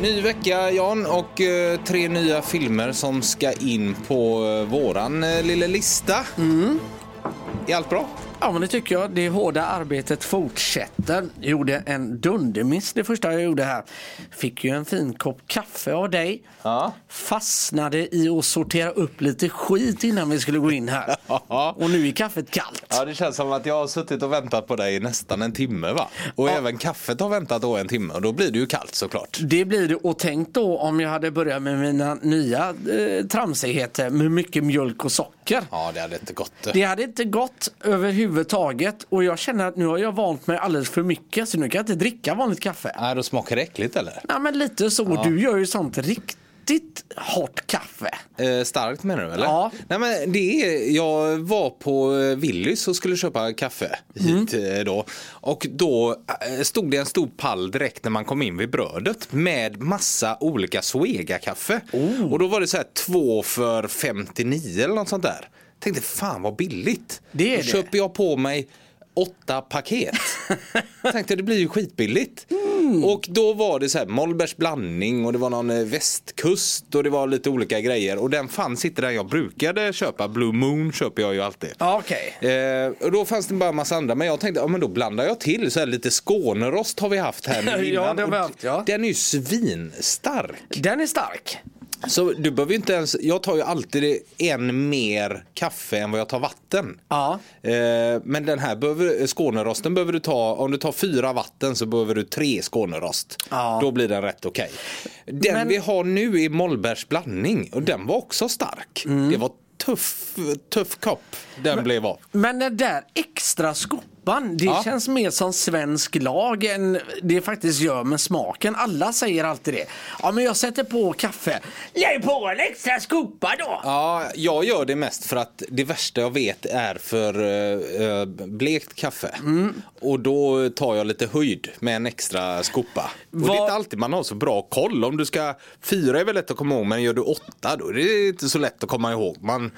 Ny vecka Jan och eh, tre nya filmer som ska in på eh, våran eh, lilla lista. Är allt bra? Ja, men det tycker jag. Det hårda arbetet fortsätter. Jag gjorde en dundermiss det första jag gjorde här. Fick ju en fin kopp kaffe av dig. Ja. Fastnade i att sortera upp lite skit innan vi skulle gå in här. Ja. Och nu är kaffet kallt. Ja, det känns som att jag har suttit och väntat på dig i nästan en timme va? Och även kaffet har väntat då en timme och då blir det ju kallt såklart. Det blir det. Och tänk då om jag hade börjat med mina nya eh, tramsigheter med mycket mjölk och socker. Ja, det hade inte gått. Det hade inte gått överhuvudtaget och jag känner att nu har jag vant mig alldeles för mycket så nu kan jag inte dricka vanligt kaffe. Nej, då smakar det äckligt eller? Ja men lite så. Du gör ju sånt riktigt hot kaffe. Eh, starkt menar du eller? Ja. Nej, men det är, jag var på eh, Willys och skulle köpa kaffe hit Mm. eh, då. Och då eh, stod det en stor pall direkt när man kom in vid brödet med massa olika Zoega-kaffe. Oh. Och då var det så här två för 59 eller något sånt där. Tänkte fan vad billigt. Det är då det. köper jag på mig åtta paket. Tänkte det blir ju skitbilligt. Mm. Och då var det så här Mollbergs blandning och det var någon eh, västkust och det var lite olika grejer. Och den fanns inte där jag brukade köpa. Blue Moon köper jag ju alltid. Ja, Okej. Eh, och då fanns det bara en massa andra men jag tänkte ja, men då blandar jag till så här lite Skånerost har vi haft här nu Ja, innan. det har vi haft, ja. Den är ju svinstark. Den är stark. Så du behöver inte ens, jag tar ju alltid en mer kaffe än vad jag tar vatten. Ja. Eh, men den här behöver, Skånerosten behöver du ta, om du tar fyra vatten så behöver du tre Skånerost. Ja. Då blir den rätt okej. Den Men- vi har nu är Mollbergs blandning och den var också stark. Mm. Det var tuff, tuff kopp den blev av. Men den där extra skopan, det Ja. känns mer som svensk lag än det faktiskt gör med smaken. Alla säger alltid det. Ja, men jag sätter på kaffe. Lägg på en extra skopa då! Ja, jag gör det mest för att det värsta jag vet är för uh, blekt kaffe. Mm. Och då tar jag lite höjd med en extra skopa. Och det är inte alltid man har så bra koll. Om du ska, fyra är väl lätt att komma ihåg, men gör du åtta då är det inte så lätt att komma ihåg. Man,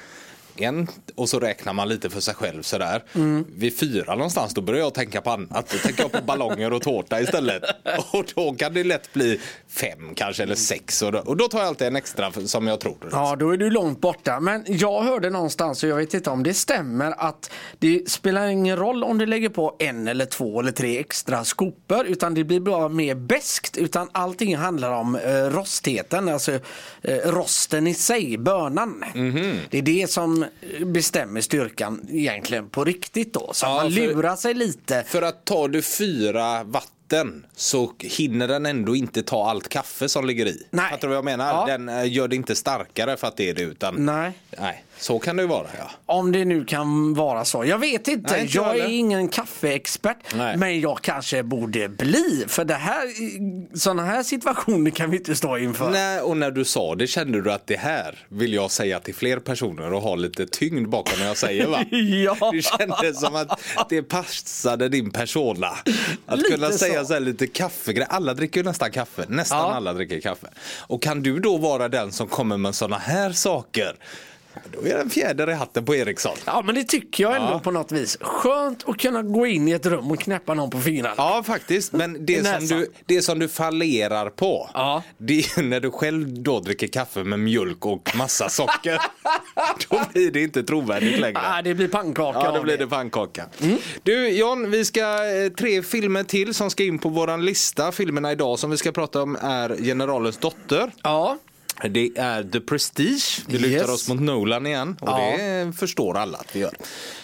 en, och så räknar man lite för sig själv sådär. Mm. Vid fyra någonstans då börjar jag tänka på annat. Då tänker jag på ballonger och tårta istället. Och då kan det lätt bli fem kanske eller sex. Och då, och då tar jag alltid en extra som jag tror. Ja, då är du långt borta. Men jag hörde någonstans, och jag vet inte om det stämmer, att det spelar ingen roll om du lägger på en eller två eller tre extra skopor, utan det blir bara mer beskt. Utan allting handlar om eh, rostheten, alltså eh, rosten i sig, börnan. Mhm. Det är det som bestämmer styrkan egentligen på riktigt då. Så Ja, man lurar sig lite. För att tar du fyra vatten så hinner den ändå inte ta allt kaffe som ligger i. Nej. Fattar du vad jag menar? Ja. Den eh, gör det inte starkare för att det är det utan Nej. Nej, så kan det ju vara ja. Om det nu kan vara så. Jag vet inte. Nej, inte jag jag är heller. ingen kaffeexpert. Nej. Men jag kanske borde bli. För det här, sådana här situationer kan vi inte stå inför. Nej, och när du sa det kände du att det här vill jag säga till fler personer och ha lite tyngd bakom när jag säger va? Ja. Det kändes som att det passade din persona. Att Lite kunna säga så. så här lite kaffegrejer. Alla dricker ju nästan kaffe. Nästan Ja. alla dricker kaffe. Och kan du då vara den som kommer med sådana här saker? Då är det en fjäder i hatten på Eriksson. Ja men det tycker jag ändå Ja. på något vis. Skönt att kunna gå in i ett rum och knäppa någon på fingrarna. Ja, faktiskt. Men det som, du, det som du fallerar på, Ja. det är när du själv då dricker kaffe med mjölk och massa socker. då blir det inte trovärdigt längre. Ah, det blir pannkaka Ja, då blir det pannkaka. Mm. Du, John, vi ska eh, tre filmer till som ska in på våran lista. Filmerna idag som vi ska prata om är Generalens dotter. Ja. Det är The Prestige. Vi lutar Yes. oss mot Nolan igen och Ja. det förstår alla att vi gör.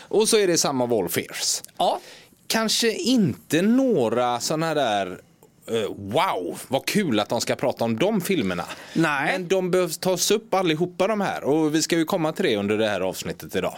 Och så är det samma of All Fears Ja. kanske inte några sådana där eh, Wow, vad kul att de ska prata om de filmerna. Nej. Men de behövs tas upp allihopa de här och vi ska ju komma till det under det här avsnittet idag.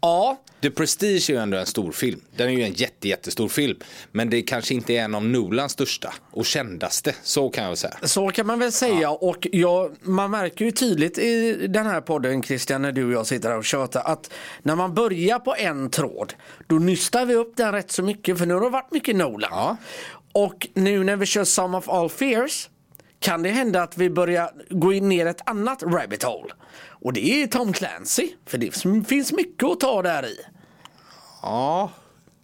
Ja. The Prestige är ju ändå en stor film. Den är ju en jätte, jättestor film. Men det kanske inte är en av Nolans största och kändaste. Så kan jag säga. Så kan man väl säga och jag, man märker ju tydligt i den här podden Christian när du och jag sitter här och tjötar att när man börjar på en tråd då nystar vi upp den rätt så mycket för nu har det varit mycket Nolan. Ja. Och nu när vi kör Some of All Fears kan det hända att vi börjar gå in ner ett annat rabbit hole. Och det är Tom Clancy. För det finns mycket att ta där i. Ja,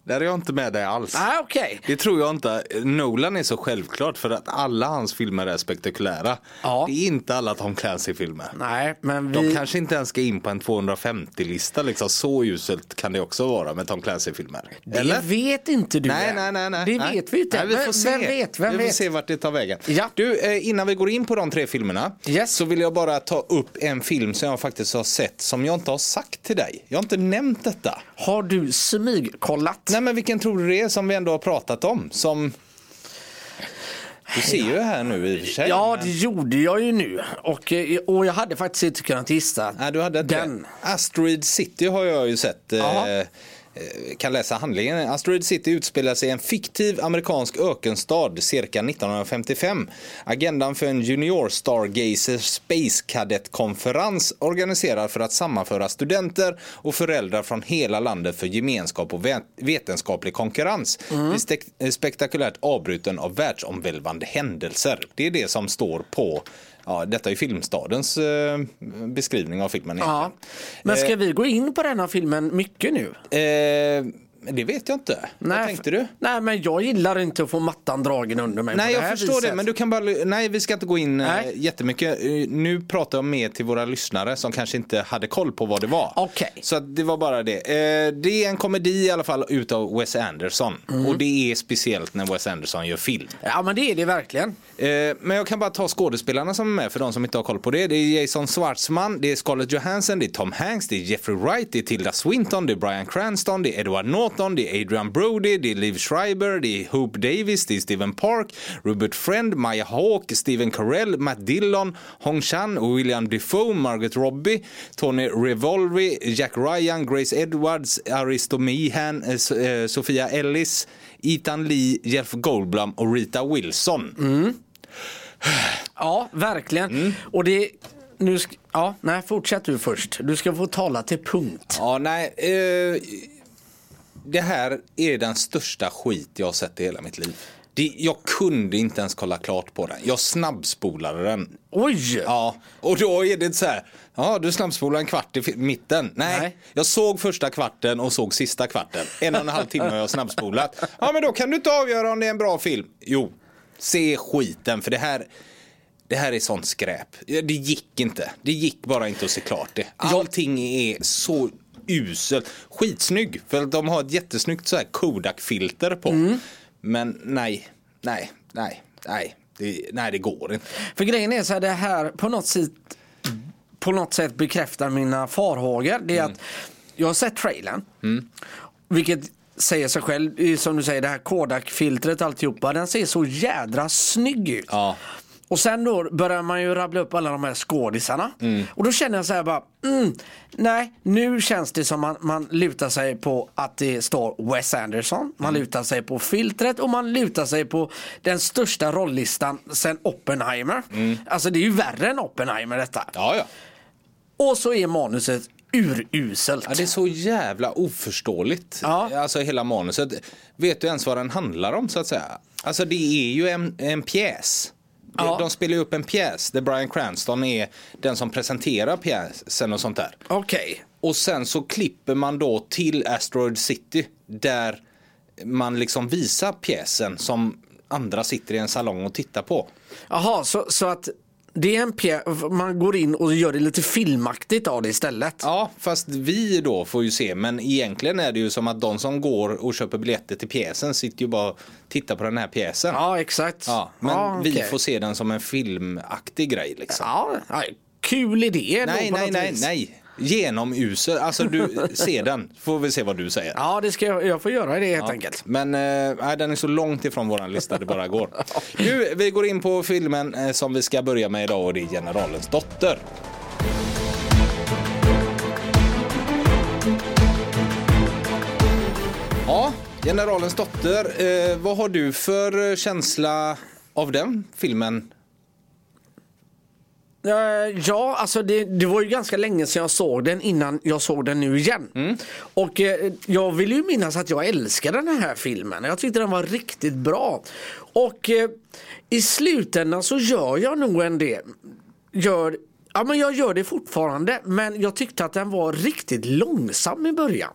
där är jag inte med dig alls. Nej, okej. Det tror jag inte. Nolan är så självklart för att alla hans filmer är spektakulära. Ja. Det är inte alla Tom Clancy-filmer. Nej, men De vi... kanske inte ens ska in på en 250-lista. Liksom. Så uselt kan det också vara med Tom Clancy-filmer. Det vet inte du Nej, än. nej, nej, nej. Det nej. vet vi inte. Nej, vi får se. Vem vet? Vem vi får vet? se vart det tar vägen. Ja. Du, eh, innan vi går in på de tre filmerna Yes. så vill jag bara ta upp en film som jag faktiskt har sett som jag inte har sagt till dig. Jag har inte nämnt detta. Har du smygkollat? Nej, men vilken tror du det är som vi ändå har pratat om? Som... Du ser ju här nu i och för sig. Ja, men- det gjorde jag ju nu. Och, eh, och jag hade faktiskt inte kunnat gissa. Nej, du hade Den. det. Asteroid City har jag ju sett. Ja. Eh, kan läsa handlingen. Asteroid City utspelar sig i en fiktiv amerikansk ökenstad cirka 1955. Agendan för en Junior Stargazer Space Cadet-konferens organiserad för att sammanföra studenter och föräldrar från hela landet för gemenskap och vet- vetenskaplig konkurrens. Mm. eh, spektakulärt avbruten av världsomvälvande händelser. Det är det som står på Ja, detta är Filmstadens eh, beskrivning av filmen. Ja. Men ska vi gå in på den här filmen mycket nu? Eh, det vet jag inte. Vad tänkte du? Nej, men jag gillar inte att få mattan dragen under mig Nej, på det jag här förstår viset. det. Men du kan bara... Nej, vi ska inte gå in eh, Nej. jättemycket. Eh, Nu pratar jag mer till våra lyssnare som kanske inte hade koll på vad det var. Okej. Så att det var bara det. Eh, det är en komedi i alla fall utav Wes Anderson. Mm. Och det är speciellt när Wes Anderson gör film. Ja, men det är det verkligen. Men jag kan bara ta skådespelarna som är med för de som inte har koll på det. Det är Jason Schwartzman, det är Scarlett Johansson, det är Tom Hanks, det är Jeffrey Wright, det är Tilda Swinton, det är Bryan Cranston, det är Edward Norton, det är Adrian Brody, det är Liv Schreiber, det är Hope Davis, det är Steven Park, Robert Friend, Maya Hawke, Steven Carell, Matt Dillon, Hong Chan, William Defoe, Margaret Robbie, Tony Revolvi, Jack Ryan, Grace Edwards, Aristo Meehan, eh, eh, Sofia Ellis, Ethan Lee, Jeff Goldblum och Rita Wilson. Ja, verkligen. Mm. Och det... Nu ja, nej, fortsätt du först. Du ska få tala till punkt. Ja, nej. Eh, det här är den största skit jag har sett i hela mitt liv. Det, jag kunde inte ens kolla klart på den. Jag snabbspolade den. Oj! Ja, och då är det inte så här. Ja, du snabbspolar en kvart i mitten. Nej, Nej. jag såg första kvarten och såg sista kvarten. En och en halv timme har jag snabbspolat. Ja, men då kan du inte avgöra om det är en bra film. Jo, se skiten för det här. Det här är sånt skräp. Det gick inte. Det gick bara inte att se klart det. Allting är så uselt. Skitsnygg, för de har ett jättesnyggt så här Kodak-filter på. Men nej, nej, nej, nej. Det, nej, det går inte. För grejen är så här, det här på något sätt, på något sätt bekräftar mina farhågor. Det är Mm. att jag har sett trailern. Vilket säger sig själv, som du säger det här Kodak-filtret alltihopa. Den ser så jädra snygg ut. Ja. Och sen då börjar man ju rabbla upp alla de här skådisarna. Mm. Och då känner jag så här bara, mm, nej nu känns det som man, man lutar sig på att det står Wes Anderson. Man Mm. lutar sig på filtret och man lutar sig på den största rolllistan sen Oppenheimer. Alltså det är ju värre än Oppenheimer detta. Ja, ja. Och så är manuset uruselt. Ja, det är så jävla oförståeligt. Ja. Alltså hela manuset. Vet du ens vad den handlar om så att säga? Alltså det är ju en, en pjäs. Ja. De spelar upp en pjäs där Bryan Cranston är den som presenterar pjäsen och sånt där. Okej. Och sen så klipper man då till Asteroid City där man liksom visar pjäsen som andra sitter i en salong och tittar på. Jaha, så, så att det är en pjä- man går in och gör det lite filmaktigt av det istället. Ja, fast vi då får ju se. Men egentligen är det ju som att de som går och köper biljetter till pjäsen sitter ju bara och tittar på den här pjäsen. Ja, exakt. Ja, men Ja, vi får se den som en filmaktig grej liksom. Ja, kul idé. nej, nej, nej, vis. nej. Genomusel. Alltså du, se den. Får vi se vad du säger. Ja, det ska jag, jag får göra det helt enkelt. Men eh, den är så långt ifrån våran lista det bara går. Nu, vi går in på filmen eh, som vi ska börja med idag och det är Generalens dotter. Ja, Generalens dotter. Eh, vad har du för eh, känsla av den filmen? Eh, Ja, alltså det, det var ju ganska länge sedan jag såg den innan jag såg den nu igen. Mm. Och eh, jag vill ju minnas att jag älskade den här filmen. Jag tyckte den var riktigt bra. Och eh, i slutändan så gör jag nog en det. Gör, ja, men jag gör det fortfarande men jag tyckte att den var riktigt långsam i början.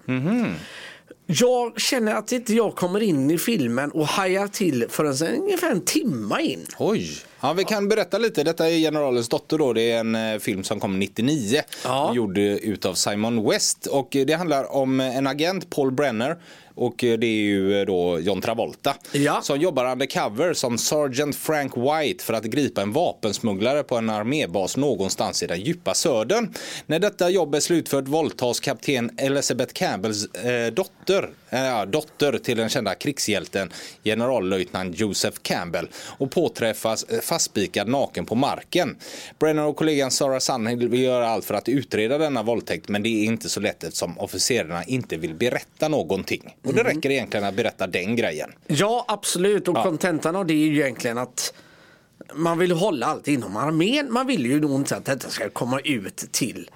Jag känner att inte jag kommer in i filmen och hajar till förrän ungefär en timma in. Oj! Ja, vi kan berätta lite. Detta är Generalens dotter då. Det är en eh, film som kom 99. Ja. Gjord utav Simon West. Och eh, det handlar om eh, en agent, Paul Brenner. Och det är ju då John Travolta. Ja. Som jobbar undercover som Sergeant Frank White för att gripa en vapensmugglare på en armébas någonstans i den djupa södern. När detta jobb är slutfört våldtas kapten Elizabeth Campbells eh, dotter, eh, ja, dotter till den kända krigshjälten generallöjtnant Joseph Campbell och påträffas eh, fastspikad naken på marken. Brenner och kollegan Sarah Sunhill vill göra allt för att utreda denna våldtäkt men det är inte så lätt eftersom officerarna inte vill berätta någonting. Och det räcker egentligen att berätta den grejen. Ja, absolut. Och kontentan av det är ju egentligen att man vill hålla allt inom armén. Man vill ju nog inte att detta ska komma ut till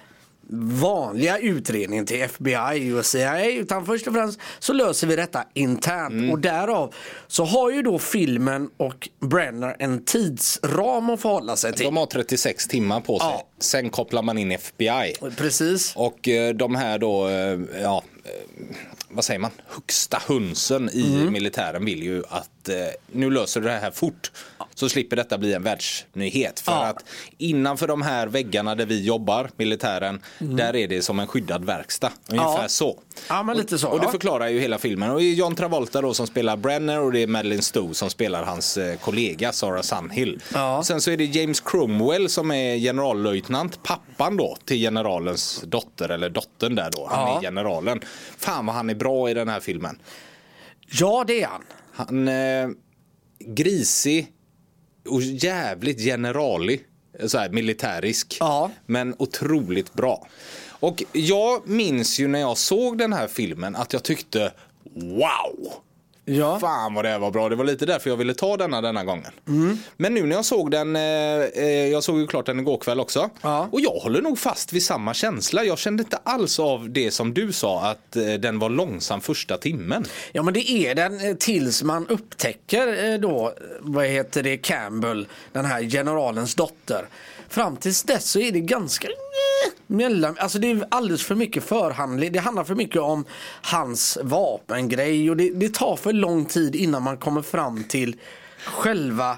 vanliga utredningen till FBI och CIA utan först och främst så löser vi detta internt och därav så har ju då filmen och Brenner en tidsram att förhålla sig till. De har 36 timmar på sig. Ja. Sen kopplar man in FBI. Precis. Och eh, de här då, eh, ja, eh, vad säger man, högsta hönsen i Mm. militären vill ju att eh, nu löser du det här fort. Så slipper detta bli en världsnyhet. För Ja. att innanför de här väggarna där vi jobbar, militären, Mm. där är det som en skyddad verkstad. Ungefär Ja. så. Ja, men lite så, Och det ja. förklarar ju hela filmen. Och det är John Travolta då som spelar Brenner och det är Madeleine Stowe som spelar hans eh, kollega Sarah Sunhill. Ja. Sen så är det James Cromwell som är generallöjtnant, pappan då till generalens dotter, eller dottern där då. Han Ja. är generalen. Fan vad han är bra i den här filmen. Ja, det är han. Han eh, grisig och jävligt generalig. Så här militärisk. Ja. Men otroligt bra. Och jag minns ju när jag såg den här filmen att jag tyckte wow. Ja. Fan vad det var bra. Det var lite därför jag ville ta denna denna gången. Mm. Men nu när jag såg den, eh, eh, jag såg ju klart den igår kväll också. Ja. Och jag håller nog fast vid samma känsla. Jag kände inte alls av det som du sa att eh, den var långsam första timmen. Ja men det är den eh, tills man upptäcker eh, då, vad heter det, Campbell, den här generalens dotter. Fram tills dess så är det ganska mellan, alltså det är alldeles för mycket förhandling. Det handlar för mycket om hans vapengrej och det, det tar för lång tid innan man kommer fram till själva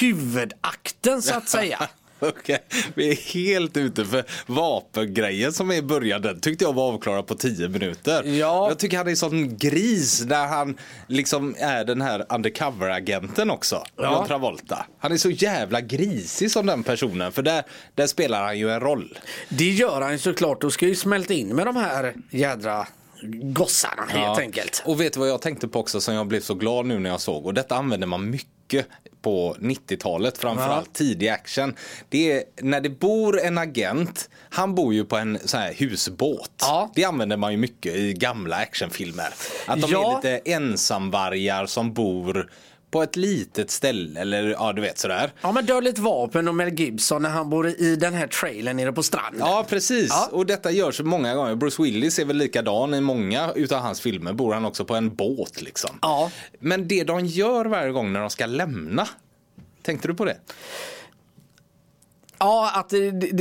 huvudakten så att säga. Okej, vi är helt ute för vapengrejen som är i början. Den tyckte jag var avklarad på 10 minuter. Ja. Jag tycker han är sån gris där han liksom är den här undercover-agenten också. Ja. John Travolta. Han är så jävla grisig som den personen. För där, där spelar han ju en roll. Det gör han ju såklart och ska ju smälta in med de här jädra gossarna helt enkelt. Och vet du vad jag tänkte på också som jag blev så glad nu när jag såg? Och detta använder man mycket på 90-talet, framförallt tidig action. Det är när det bor en agent, han bor ju på en sån här husbåt. Ja. Det använder man ju mycket i gamla actionfilmer. Att de Ja. är lite ensamvargar som bor på ett litet ställe eller ja du vet sådär. Ja men Dödligt vapen och Mel Gibson när han bor i den här trailern nere på stranden. Ja precis, Ja. och detta görs många gånger. Bruce Willis är väl likadan i många utav hans filmer. Bor han också på en båt liksom. Ja. Men det de gör varje gång när de ska lämna. Tänkte du på det? Ja, att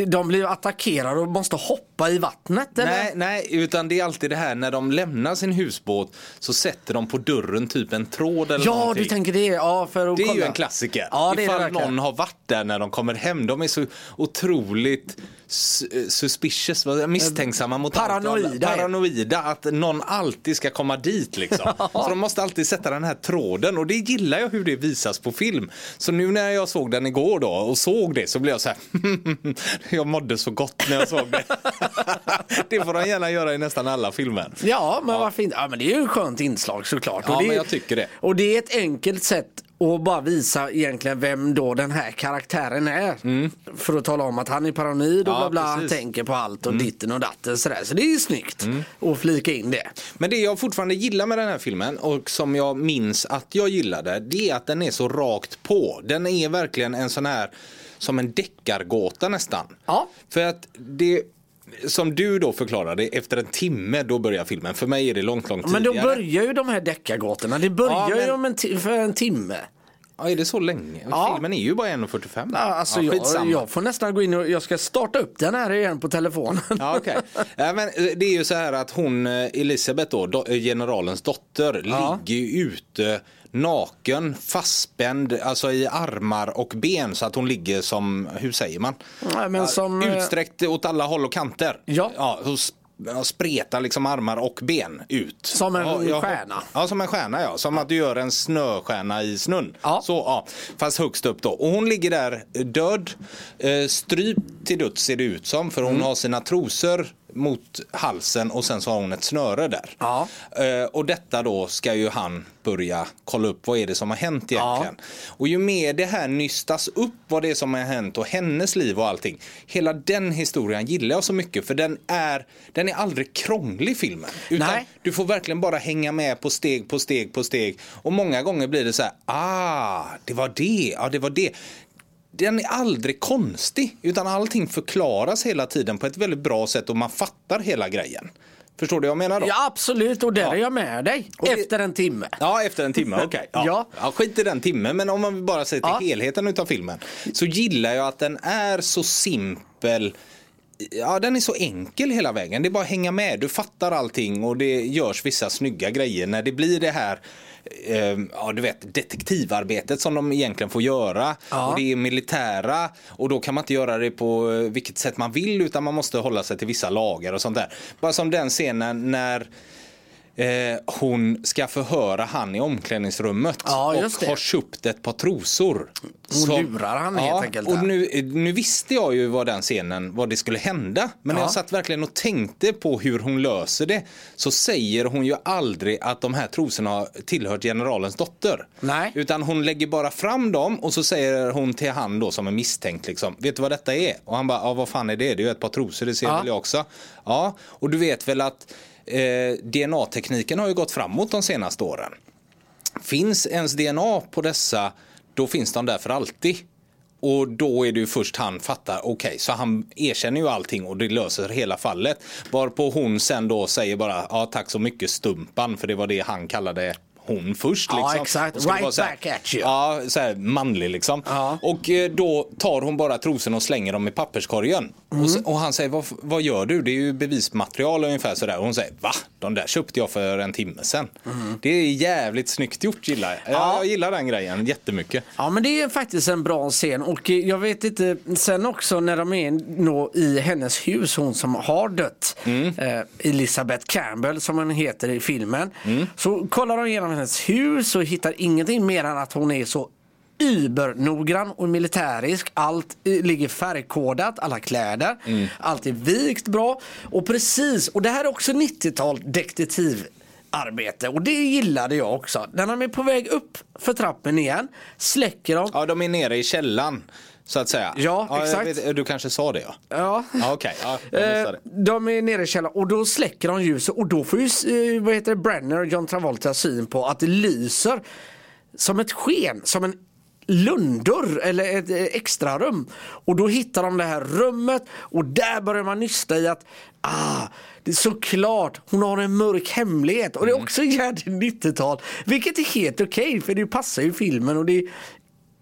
de, blir attackerade och måste hoppa i vattnet eller? Nej, nej, utan det är alltid det här när de lämnar sin husbåt så sätter de på dörren typ en tråd eller Ja, någonting. du tänker det. Ja, för att Det är kolla. ju en klassiker. Ja, det är det Ifall verkligen. någon har varit där när de kommer hem. De är så otroligt suspicious, vad- misstänksamma mot allt. Paranoida. Paranoida. Att någon alltid ska komma dit liksom. Så de måste alltid sätta den här tråden och det gillar jag hur det visas på film. Så nu när jag såg den igår då och såg det så blev jag så här. jag mådde så gott när jag såg det. det får de gärna göra i nästan alla filmer. Ja, men varför inte? Ja, men det är ju ett skönt inslag såklart. Ja, och det men jag tycker det. Och det är ett enkelt sätt att bara visa egentligen vem då den här karaktären är. För att tala om att han är paranoid och Ja, bla bla, han precis. tänker på allt och ditten och datten sådär. Så det är ju snyggt att flika in det. Men det jag fortfarande gillar med den här filmen och som jag minns att jag gillade det är att den är så rakt på. Den är verkligen en sån här som en deckargåta nästan. Ja. För att det som du då förklarade, efter en timme då börjar filmen. För mig är det långt, långt Men då tidigare. börjar ju de här deckargåtorna. Det börjar Ja, men- ju om en för en timme. Ja, är det så länge? Ja. Filmen är ju bara 1.45. Ja, alltså ja, jag, jag får nästan gå in och jag ska starta upp den här igen på telefonen. Ja, okej. ja, men eh, det är ju så här att hon, eh, Elisabeth då, eh, generalens dotter, ligger ju ute naken, fastspänd, alltså i armar och ben så att hon ligger som, hur säger man? Nej, som, eh, Utsträckt åt alla håll och kanter. Ja. ja spretar liksom armar och ben ut. Som en ja, jag- stjärna. Ja, som en stjärna ja. Som att du gör en snöstjärna i snön. Ja. Så, ja. Fast högst upp då. Och hon ligger där eh, död, eh, strypt till döds ser det ut som. För hon Mm. har sina trosor mot halsen och sen så har hon ett snöre där. Ja. Eh, och detta då ska ju han börja kolla upp vad är det som har hänt egentligen. Och ju mer det här nystas upp vad det är som har hänt och hennes liv och allting. Hela den historien gillar jag så mycket för den är, den är aldrig krånglig filmen. Utan Nej. du får verkligen bara hänga med på steg på steg på steg. Och många gånger blir det så här, ah, det var det, ja det var det. Den är aldrig konstig, utan allting förklaras hela tiden på ett väldigt bra sätt och man fattar hela grejen. Förstår du vad jag menar då? Ja absolut och där Ja. är jag med dig. Och det- Efter en timme. Ja, efter en timme, okej. Ja. Ja. Ja. skit i den timmen, men om man bara ser till Ja. helheten utav filmen så gillar jag att den är så simpel. Ja, den är så enkel hela vägen. Det är bara att hänga med. Du fattar allting och det görs vissa snygga grejer när det blir det här eh, ja, du vet, detektivarbetet som de egentligen får göra. Ja. Och det är militära och då kan man inte göra det på eh, vilket sätt man vill utan man måste hålla sig till vissa lagar och sånt där. Bara som den scenen när hon ska förhöra han i omklädningsrummet Ja, och har köpt ett par trosor. Hon lurar han helt enkelt Och nu, nu visste jag ju vad den scenen, vad det skulle hända. Men när Ja. jag satt verkligen och tänkte på hur hon löser det så säger hon ju aldrig att de här trosorna har tillhört generalens dotter. Nej. Utan hon lägger bara fram dem och så säger hon till han då som är misstänkt liksom, vet du vad detta är? Och han bara, ja vad fan är det? Det är ju ett par trosor, det ser Ja. väl jag också. Ja, och du vet väl att eh, Eh, DNA-tekniken har ju gått framåt de senaste åren. Finns ens DNA på dessa, då finns de där för alltid. Och då är det ju först han fattar, okej, så han erkänner ju allting och det löser hela fallet. Varpå hon sen då säger bara, ja tack så mycket Stumpan, för det var det han kallade hon först. Ja, Liksom. exakt. Och skulle Right här- back at you. Ja, så här manlig liksom. Ja. Och eh, då tar hon bara trosorna och slänger dem i papperskorgen. Och, Mm. så, och han säger, vad, vad gör du? Det är ju bevismaterial ungefär sådär. Och hon säger, va? De där köpte jag för en timme sedan. Det är jävligt snyggt gjort gillar jag. Mm. Ja. Jag gillar den grejen jättemycket. Ja men det är faktiskt en bra scen och eh, jag vet inte, sen också när de är i hennes hus, hon som har dött, eh, Elizabeth Campbell som hon heter i filmen. Så kollar de igenom hennes hus och hittar ingenting mer än att hon är så übernoggrann och militärisk. Allt eh, ligger färgkodat, alla kläder. Allt är vikt bra. Och precis, och det här är också 90-tal detektivarbete och det gillade jag också. När de är på väg upp för trappen igen släcker de. Ja, de är nere i källan. Så att säga. Ja, jag exakt. vet- du kanske sa det ja. Ja. Ja, Okej, ja, jag Eh, de är nere i källaren och då släcker de ljuset och då får ju eh, vad heter det, Brenner och John Travolta syn på att det lyser som ett sken, som en lunddörr eller ett eh, extra rum. Och då hittar de det här rummet och där börjar man nysta i att ah, det är såklart, hon har en mörk hemlighet och det Mm. är också jävligt 90-tal. Vilket är helt okej för det passar ju filmen och det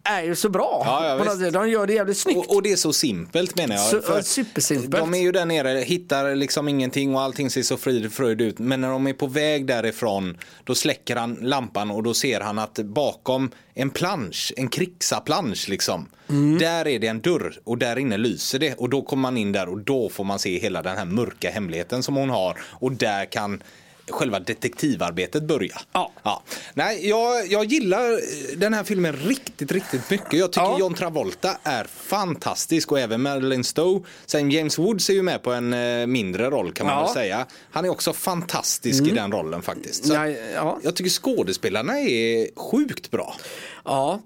är ju så bra. Ja, ja. De gör det jävligt snyggt. Och, och det är så simpelt menar jag. Så- För supersimpelt. De är ju där nere, hittar liksom ingenting och allting ser så frid fröjd ut. Men när de är på väg därifrån då släcker han lampan och då ser han att bakom en plansch, en krigsaplansch liksom. Mm. Där är det en dörr och där inne lyser det. Och då kommer man in där och då får man se hela den här mörka hemligheten som hon har. Och där kan själva detektivarbetet börja. Ja. Nej, jag, jag gillar den här filmen riktigt, riktigt mycket. Jag tycker Ja. John Travolta är fantastisk och även Marilyn Stowe. Sen James Woods är ju med på en eh, mindre roll kan man Ja. väl säga. Han är också fantastisk i den rollen faktiskt. Så Ja, ja. Jag tycker skådespelarna är sjukt bra. Ja.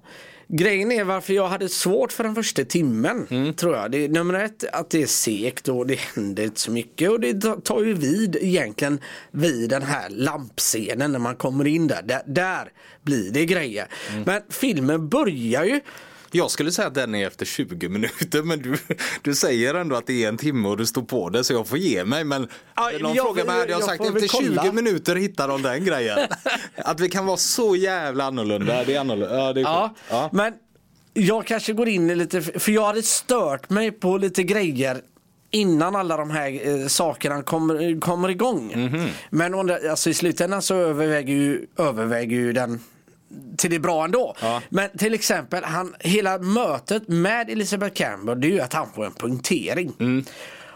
Grejen är varför jag hade svårt för den första timmen Mm. tror jag. Det är nummer ett att det är segt och det händer inte så mycket och det ta- tar ju vid egentligen vid den här lampscenen när man kommer in där. Där, där blir det grejer. Mm. Men filmen börjar ju Jag skulle säga att den är efter 20 minuter men du, du säger ändå att det är en timme och du står på det så jag får ge mig. Men Ja, någon jag- frågar mig hade jag, jag sagt efter 20 kolla. minuter hittar de den grejen. att vi kan vara så jävla annorlunda. Det är annorlunda. Ja, det är Ja, ja. men jag kanske går in i lite, för jag hade stört mig på lite grejer innan alla de här eh, sakerna kommer, kommer igång. Mhm. Men under, alltså, i slutändan så överväger ju, överväger ju den till det bra ändå. Ja. Men till exempel, han, hela mötet med Elizabeth Campbell det är ju att han får en punktering. Mm.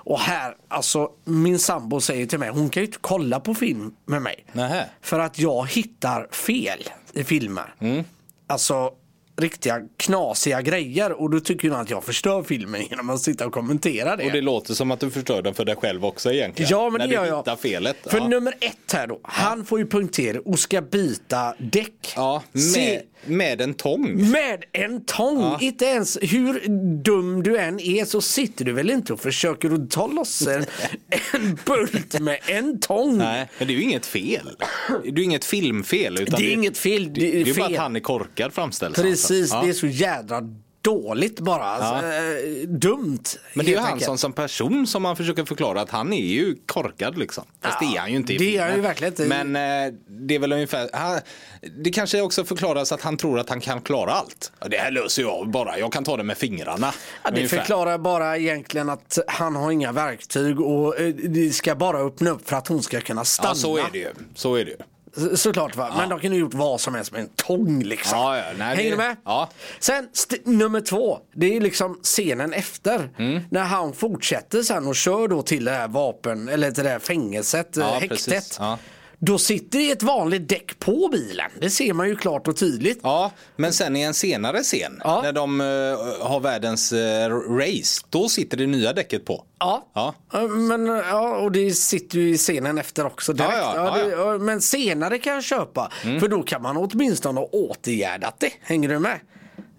Och här, alltså min sambo säger till mig, hon kan ju inte kolla på film med mig. Nähä. För att jag hittar fel i filmer. Mm. Alltså riktiga knasiga grejer och då tycker hon att jag förstör filmen genom att sitta och kommentera det. Och det låter som att du förstör den för dig själv också egentligen. Ja men När det gör jag. felet. För ja. nummer ett här då, han får ju punktering och ska byta däck. ja, Se- med, med en tång. med en tång! Ja. Inte ens hur dum du än är så sitter du väl inte och försöker att ta loss en, en bult med en tång. Nej, men det är ju inget fel. Det är ju inget filmfel. Utan Det är inget fel, det är Det är ju bara att han är korkad framställs. Precis, Ja. det är så jädra dåligt bara. Alltså, eh, dumt. Men det är ju han som, som person som man försöker förklara att han är ju korkad liksom. Fast Ja, det är han ju inte det är han ju verkligen inte. Men eh, det är väl ungefär, han, det kanske också förklaras att han tror att han kan klara allt. Ja, Det här löser jag bara, jag kan ta det med fingrarna. Ja, det ungefär. förklarar bara egentligen att han har inga verktyg och eh, det ska bara öppna upp för att hon ska kunna stanna. Ja, så är det ju. Så är det ju. Så- Såklart va, men de kan ju gjort vad som helst med en tång liksom. Ja, ja, nej, Hänger det- du med? ja. Sen nummer två, det är liksom scenen efter. Mm. När han fortsätter sen och kör då till det här vapen, eller till det här fängelset, Ja, ja, häktet. Ja. Då sitter det ett vanligt däck på bilen. Det ser man ju klart och tydligt. Ja, men sen i en senare scen Ja. när de eh, har världens eh, race, då sitter det nya däcket på. Ja. Ja. Men, ja, och det sitter ju i scenen efter också direkt. Ja, ja, ja, det, Men senare kan jag köpa. Mm. För då kan man åtminstone ha åtgärdat det. Hänger du med?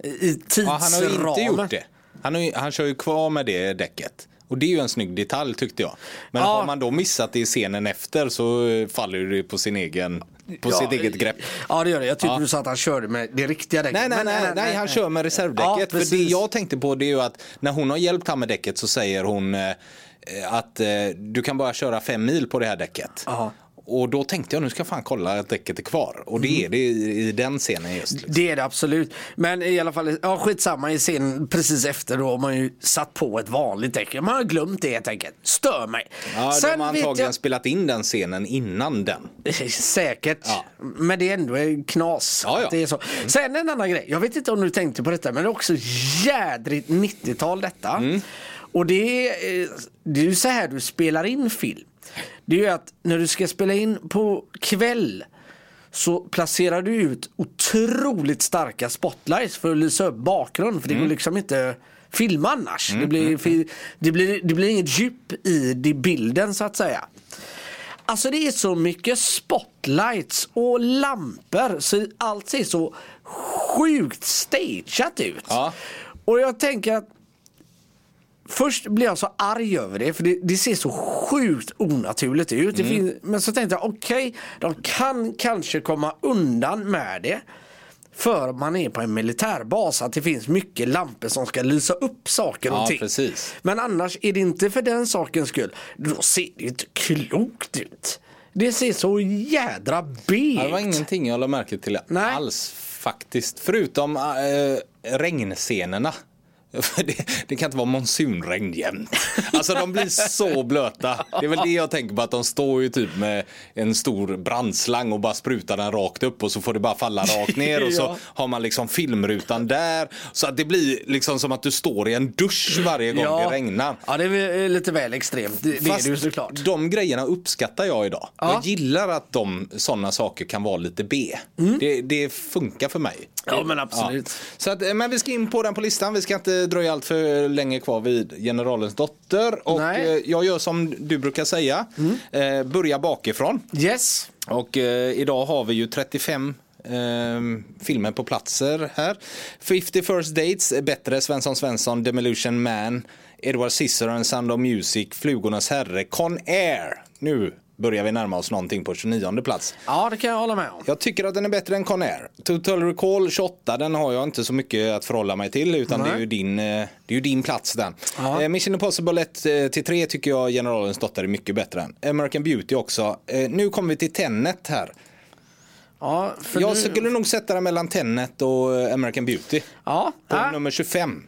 I Ja, han har inte tidsramen. gjort det. Han, har han kör ju kvar med det däcket. Och det är ju en snygg detalj tyckte jag. Men Ja. har man då missat det i scenen efter så faller det på sin egen på Ja, sitt eget grepp. Ja det gör det. Jag tyckte Ja. du sa att han körde med det riktiga däcket. Nej, nej, Men nej, nej, han kör med Ja, reservdäcket. för det jag tänkte på det är ju att när hon har hjälpt han med däcket så säger hon eh, att eh, du kan bara köra fem mil på det här däcket. Ja. Och då tänkte jag nu ska jag fan kolla att däcket är kvar. Och det Mm. är det i, i den scenen just. Liksom. Det är det absolut. Men i alla fall, ja skitsamma i scenen precis efter då har man ju satt på ett vanligt däck. Man har glömt det helt enkelt. Stör mig. Ja, Sen de har antagligen jag- spelat in den scenen innan den. Säkert. Ja. Men det är ändå knas. Ja, ja. Det är så. Sen en annan grej. Jag vet inte om du tänkte på detta men det är också jädrigt 90-tal detta. Mm. Och det är, eh, det är ju så här du spelar in film. Det är ju att när du ska spela in på kväll så placerar du ut otroligt starka spotlights för att lysa upp bakgrund. För det Mm. går liksom inte filma annars. Det, blir, det, blir, det blir inget djup i det bilden så att säga. Alltså det är så mycket spotlights och lampor så allt ser så sjukt stageat ut. Ja. Och jag tänker att Först blir jag så arg över det för det, det ser så sjukt onaturligt ut. Det finns, men så tänkte jag okej, de kan kanske komma undan med det. För man är på en militärbas att det finns mycket lampor som ska lysa upp saker och Ja, ting. precis. Men annars är det inte för den sakens skull. Då ser det inte klokt ut. Det ser så jädra B Ja, det var ingenting jag lade märke till Nej. alls faktiskt. Förutom äh, regnscenerna. Det, det kan inte vara monsunregn jämt. Alltså de blir så blöta. Det är väl det jag tänker på att de står ju typ med en stor brandslang och bara sprutar den rakt upp och så får det bara falla rakt ner och så Ja. har man liksom filmrutan där. Så att det blir liksom som att du står i en dusch varje gång det regnar. Ja, det är lite väl extremt. Det, det är det ju såklart. de grejerna uppskattar jag idag. Ja. Jag gillar att de sådana saker kan vara lite B. Det, det funkar för mig. Mm. Ja, men absolut. Så att, eh, men vi ska in på den på listan. Vi ska inte dröja allt för länge kvar vid Generalens dotter. Och Nej. Mm. eh, jag gör som du brukar säga. Eh, börja bakifrån. Yes. Och eh, idag har vi ju 35 eh, filmer på platser här. 50 First Dates bättre, Svensson Svensson, Demolition Man, Edward Scissorhands, Sound of Music, Flugornas Herre, Con Air. Nu börjar vi närma oss någonting på 29 plats. Ja, det kan jag hålla med om. Jag tycker att den är bättre än Conair. Total Recall 28, den har jag inte så mycket att förhålla mig till utan det är, ju din, eh, det är ju din plats den. Ja. Eh, Mission Impossible 1 till 3 tycker jag Generalens dotter är mycket bättre än. American Beauty också. Eh, Nu kommer vi till Tenet här. Ja, Jag nu- skulle nog sätta den mellan Tenet och eh, American Beauty. ja, På ja. nummer 25.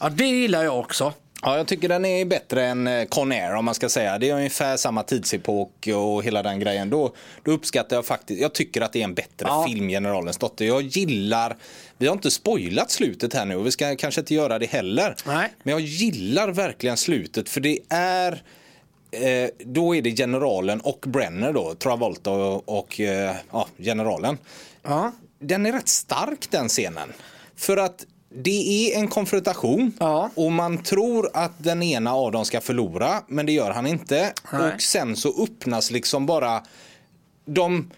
ja, det gillar jag också. Ja, jag tycker den är bättre än eh, Conair om man ska säga. Det är ungefär samma tidsepok och hela den grejen. Då, då uppskattar jag faktiskt, jag tycker att det är en bättre Ja. film, Generalens dotter. Jag gillar, vi har inte spoilat slutet här nu och vi ska kanske inte göra det heller. Nej. Men jag gillar verkligen slutet för det är Eh, då är det generalen och Brenner då, Travolta och, och eh, ja, generalen Ja. den är rätt stark den scenen. För att det är en konfrontation Ja. och man tror att den ena av dem ska förlora men det gör han inte. Nej. Och sen så öppnas liksom bara de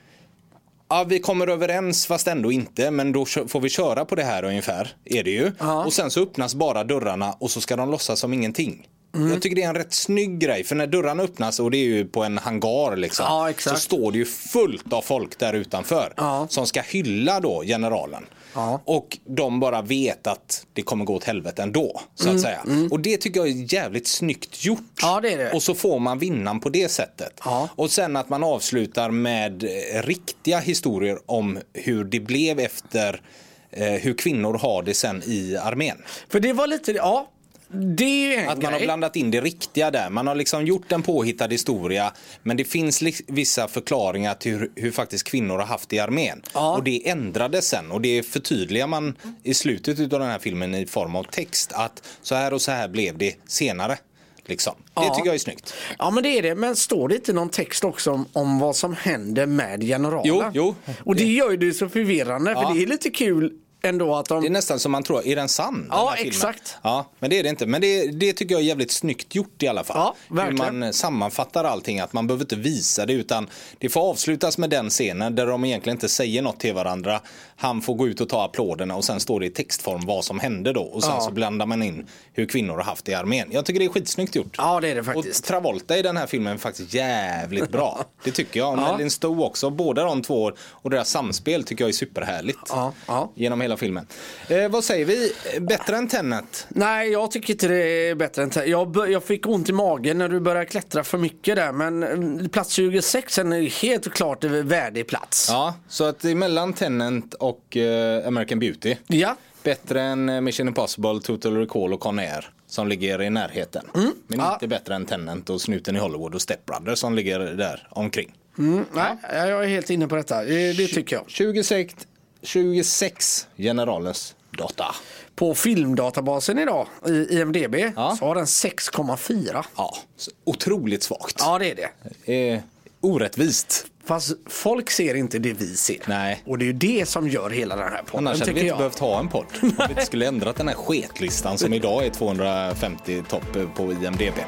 Ja, vi kommer överens fast ändå inte, men då får vi köra på det här ungefär. Är det ju. Ja. Och sen så öppnas bara dörrarna och så ska de låtsas som ingenting. Mm. Jag tycker det är en rätt snygg grej, för när dörrarna öppnas och det är ju på en hangar liksom. Ja. Så står det ju fullt av folk där utanför. Som ska hylla då generalen. Ja. Och de bara vet att det kommer gå åt helvete ändå. Så att säga. Och det tycker jag är jävligt snyggt gjort. Mm, Ja, det det. Och så får man vinnaren på det sättet. Ja. Och sen att man avslutar med eh, riktiga historier om hur det blev efter eh, hur kvinnor har det sen i armén. För det var lite, ja. Det är ju en Att man har grej. blandat in det riktiga där. Man har liksom gjort en påhittad historia men det finns vissa förklaringar till hur, hur faktiskt kvinnor har haft det i armén. Ja. Och det ändrades sen och det förtydligar man i slutet av den här filmen i form av text att så här och så här blev det senare. Liksom. Det Ja. tycker jag är snyggt. Ja men det är det, men står det inte någon text också om, om vad som händer med generalen? Jo, jo. Och det gör ju det så förvirrande Ja. för det är lite kul ändå att de... Det är nästan som man tror, är den sann? Ja, exakt. Ja, men det är det inte. Men det, det tycker jag är jävligt snyggt gjort i alla fall. Ja, Hur man sammanfattar allting, att man behöver inte visa det utan det får avslutas med den scenen där de egentligen inte säger något till varandra. Han får gå ut och ta applåderna och sen står det i textform vad som hände då och sen Ja. så blandar man in hur kvinnor har haft det i armén. Jag tycker det är skitsnyggt gjort. Ja det är det Och faktiskt. Travolta i den här filmen är faktiskt jävligt bra. Det tycker jag. Och Ja. Madeline Stowe också. Båda de två och deras samspel tycker jag är superhärligt. Ja, ja. Genom hela filmen. Eh, vad säger vi? Bättre än Tenet? Nej jag tycker inte det är bättre än te- jag, jag fick ont i magen när du började klättra för mycket där men mm, plats 26 är helt klart en värdig plats. Ja, så att mellan Tenet och eh, American Beauty. Ja. Bättre än eh, Mission Impossible, Total Recall och Conair som ligger i närheten. Men Mm. Ja. inte bättre än Tenet och Snuten i Hollywood och Step Brothers som ligger där omkring. Mm, nej, jag är helt inne på detta. Det, det tycker jag. 26, 26 Generalens data. På filmdatabasen idag i IMDB Ja. så har den 6,4. Ja, otroligt svagt. Ja det är det. Eh, orättvist. Fast folk ser inte det vi ser. Nej. Och det är ju det som gör hela den här podden Annars hade vi inte jag. behövt ha en podd. Om vi inte skulle ändrat den här sketlistan som idag är 250 topp på IMDB.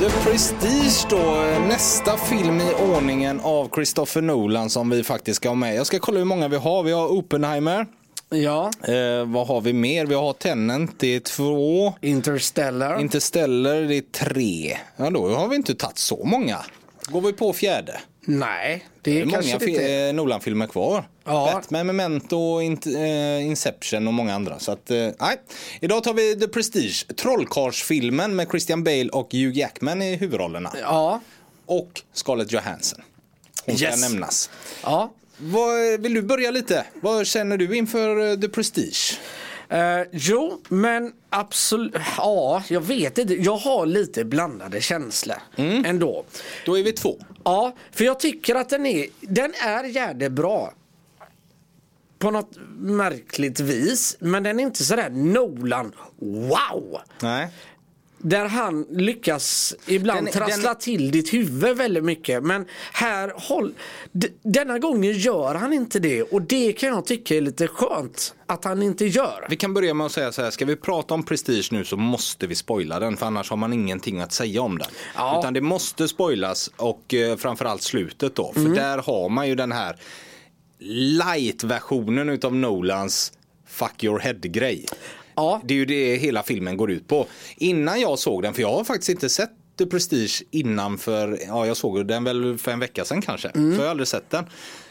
The Prestige då, nästa film i ordningen av Christopher Nolan som vi faktiskt ska ha med. Jag ska kolla hur många vi har. Vi har Oppenheimer. Ja. Eh, vad har vi mer? Vi har Tenant, det är två. Interstellar. Interstellar, det är tre. Ja, då har vi inte tagit så många. Går vi på fjärde? Nej, det Det är kanske många fi- eh, Nolan-filmer kvar. Ja. Batman, Memento, eh, Inception och många andra. Så att, eh, nej. Idag tar vi The Prestige, Trollkarlsfilmen med Christian Bale och Hugh Jackman i huvudrollerna. Ja. Och Scarlett Johansson. Hon ska Yes. nämnas. Ja. Vad, vill du börja lite? Vad känner du inför The Prestige? Eh, jo, men absolut. Ja, jag vet inte. Jag har lite blandade känslor Mm. ändå. Då är vi två. Ja, för jag tycker att den är, den är jävligt bra. På något märkligt vis. Men den är inte sådär Nolan, wow! Nej. Där han lyckas ibland Den- trassla den- till ditt huvud väldigt mycket. Men här, håll, denna gången gör han inte det. Och det kan jag tycka är lite skönt att han inte gör. Vi kan börja med att säga så här, ska vi prata om Prestige nu så måste vi spoila den för annars har man ingenting att säga om den. Ja. Utan det måste spoilas och eh, framförallt slutet då. För där har man ju den här light-versionen utav Nolans fuck your head-grej. Ja. Det är ju det hela filmen går ut på. Innan jag såg den, för jag har faktiskt inte sett The Prestige innan för, ja jag såg den väl för en vecka sedan kanske. För jag har aldrig sett den.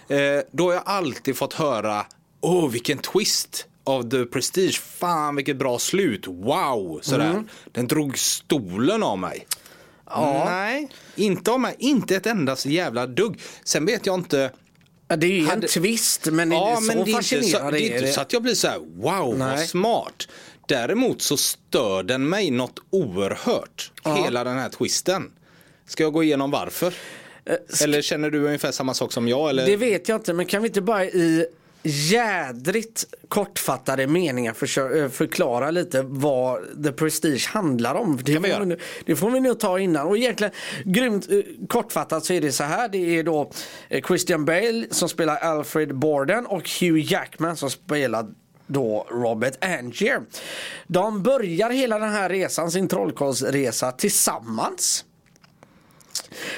Eh, då har jag alltid fått höra, åh vilken twist av The Prestige. Fan vilket bra slut, wow! Sådär. Den drog stolen av mig. Nej, inte av mig. Inte ett enda jävla dugg. Sen vet jag inte. Ja, det är ju en Hade- twist men, Ja, så men det är, inte så, fascinerande det är inte så att jag blir så här, wow Nej. vad smart. Däremot så stör den mig något oerhört. Hela den här twisten. Ska jag gå igenom varför? Eller känner du ungefär samma sak som jag? Eller? Det vet jag inte, men kan vi inte bara i jädrigt kortfattade meningar försö- eh, förklara lite vad The Prestige handlar om? Det, vi får nu, det får vi nog ta innan. Och egentligen grymt eh, kortfattat så är det så här. Det är då eh, Christian Bale som spelar Alfred Borden och Hugh Jackman som spelar då Robert Angier. De börjar hela den här resan, sin trollkarlsresa tillsammans.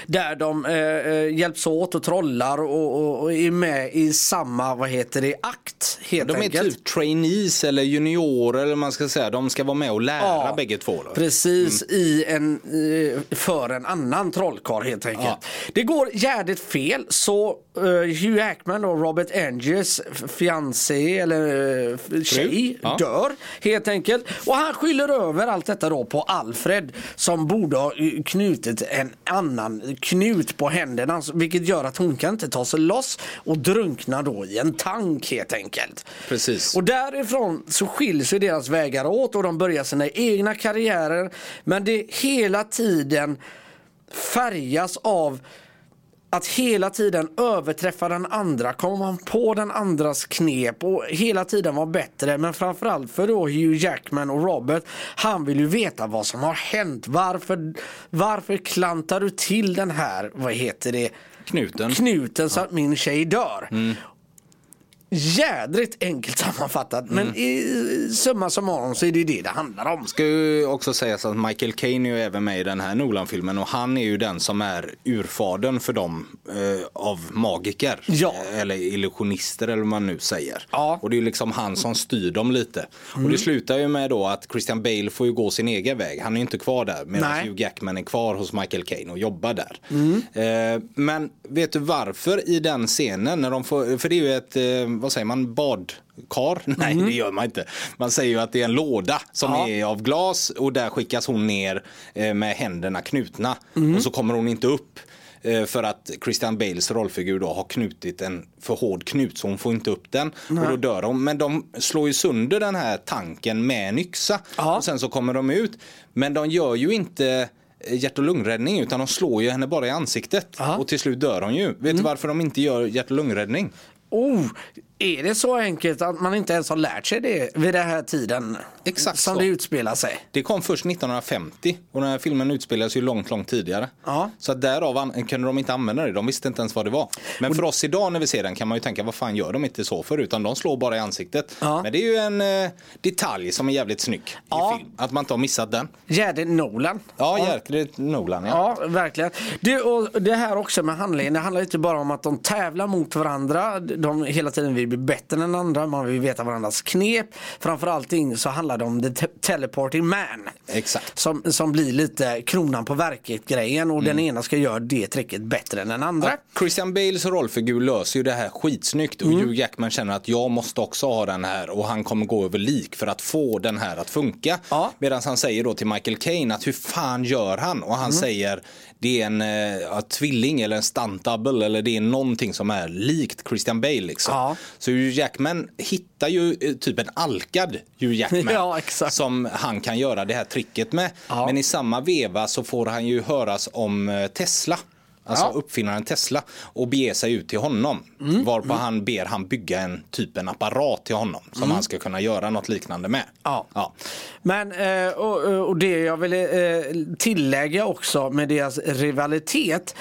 Där de eh, eh, hjälps åt och trollar och, och, och är med i samma, vad heter det, akt helt De är enkelt. typ trainees eller juniorer eller man ska säga. De ska vara med och lära Ja, bägge två. Då. Precis i en, eh, för en annan trollkarl helt enkelt. Ja. Det går jävligt fel så Hugh Jackman och Robert Angiers fiancé eller uh, tjej Ja. dör helt enkelt. Och han skyller över allt detta då på Alfred som borde ha eh, knutit en annan knut på händerna vilket gör att hon kan inte ta sig loss och drunknar då i en tank helt enkelt. Precis. Och därifrån så skiljs ju deras vägar åt och de börjar sina egna karriärer. Men det hela tiden färgas av att hela tiden överträffa den andra, komma på den andras knep och hela tiden vara bättre. Men framförallt för då Hugh Jackman och Robert, han vill ju veta vad som har hänt. Varför, varför klantar du till den här, vad heter det, Knuten. knuten så att min tjej dör? Jädrigt enkelt sammanfattat men i summa summarum så är det det det handlar om. ska ju också sägas att Michael Caine är ju även med i den här Nolan-filmen och han är ju den som är urfadern för dem eh, av magiker. Ja. Eller illusionister eller vad man nu säger. Ja. Mm. Och det är ju liksom han som styr dem lite. Och det slutar ju med då att Christian Bale får ju gå sin egen väg. Han är ju inte kvar där medan Nej. Hugh Jackman är kvar hos Michael Caine och jobbar där. Mm. Eh, men vet du varför i den scenen när de får, för det är ju ett, eh, vad säger man, badkar? Nej det gör man inte. Man säger ju att det är en låda som Mm. Ja. är av glas och där skickas hon ner eh, med händerna knutna. Mm. Och så kommer hon inte upp. eh, För att Christian Bales rollfigur då har knutit en för hård knut så hon får inte upp den. Och då dör hon. Men de slår ju sönder den här tanken med en yxa. Ja. Och sen så kommer de ut. Men de gör ju inte eh, hjärt och lungräddning utan de slår ju henne bara i ansiktet. Ja. Och till slut dör hon ju. Vet du varför de inte gör hjärt och lungräddning? Oh, är det så enkelt att man inte ens har lärt sig det vid den här tiden? Exakt Som så. det utspelar sig. Det kom först 1950 och den här filmen utspelades ju långt, långt tidigare. Ja. Så att därav kunde de inte använda det. De visste inte ens vad det var. Men för oss idag när vi ser den kan man ju tänka vad fan gör de inte så för utan de slår bara i ansiktet. Ja. Men det är ju en eh, detalj som är jävligt snygg Ja. i film. Att man inte har missat den. Gärde Nolan. Ja, jäkligt Nolan ja. Ja, verkligen. Det, och det här också med handlingen, det handlar inte bara om att de tävlar mot varandra. De hela tiden vill bli bättre än andra, man vill veta varandras knep. Framförallt så handlar det om the te- teleporting man. Exakt. Som, som blir lite kronan på verket grejen och den ena ska göra det tricket bättre än den andra. Ja, Christian Bales rollfigur löser ju det här skitsnyggt och Mm. Hugh Jackman känner att jag måste också ha den här och han kommer gå över lik för att få den här att funka. Ja. Medan han säger då till Michael Caine att hur fan gör han? Och han Mm. säger det är en eh, ja, tvilling eller en stunt double eller det är någonting som är likt Christian Bale liksom. Ja. Så Hugh Jackman hittar ju eh, typ en alkad Hugh Jackman Ja, som han kan göra det här tricket med. Men i samma veva så får han ju höras om eh, Tesla. Alltså Ja. uppfinnaren Tesla och bege sig ut till honom. Mm. Varpå han ber han bygga en typ en apparat till honom som han ska kunna göra något liknande med. Mm. Ja. Ja. Men eh, och, och det jag vill eh, tillägga också med deras rivalitet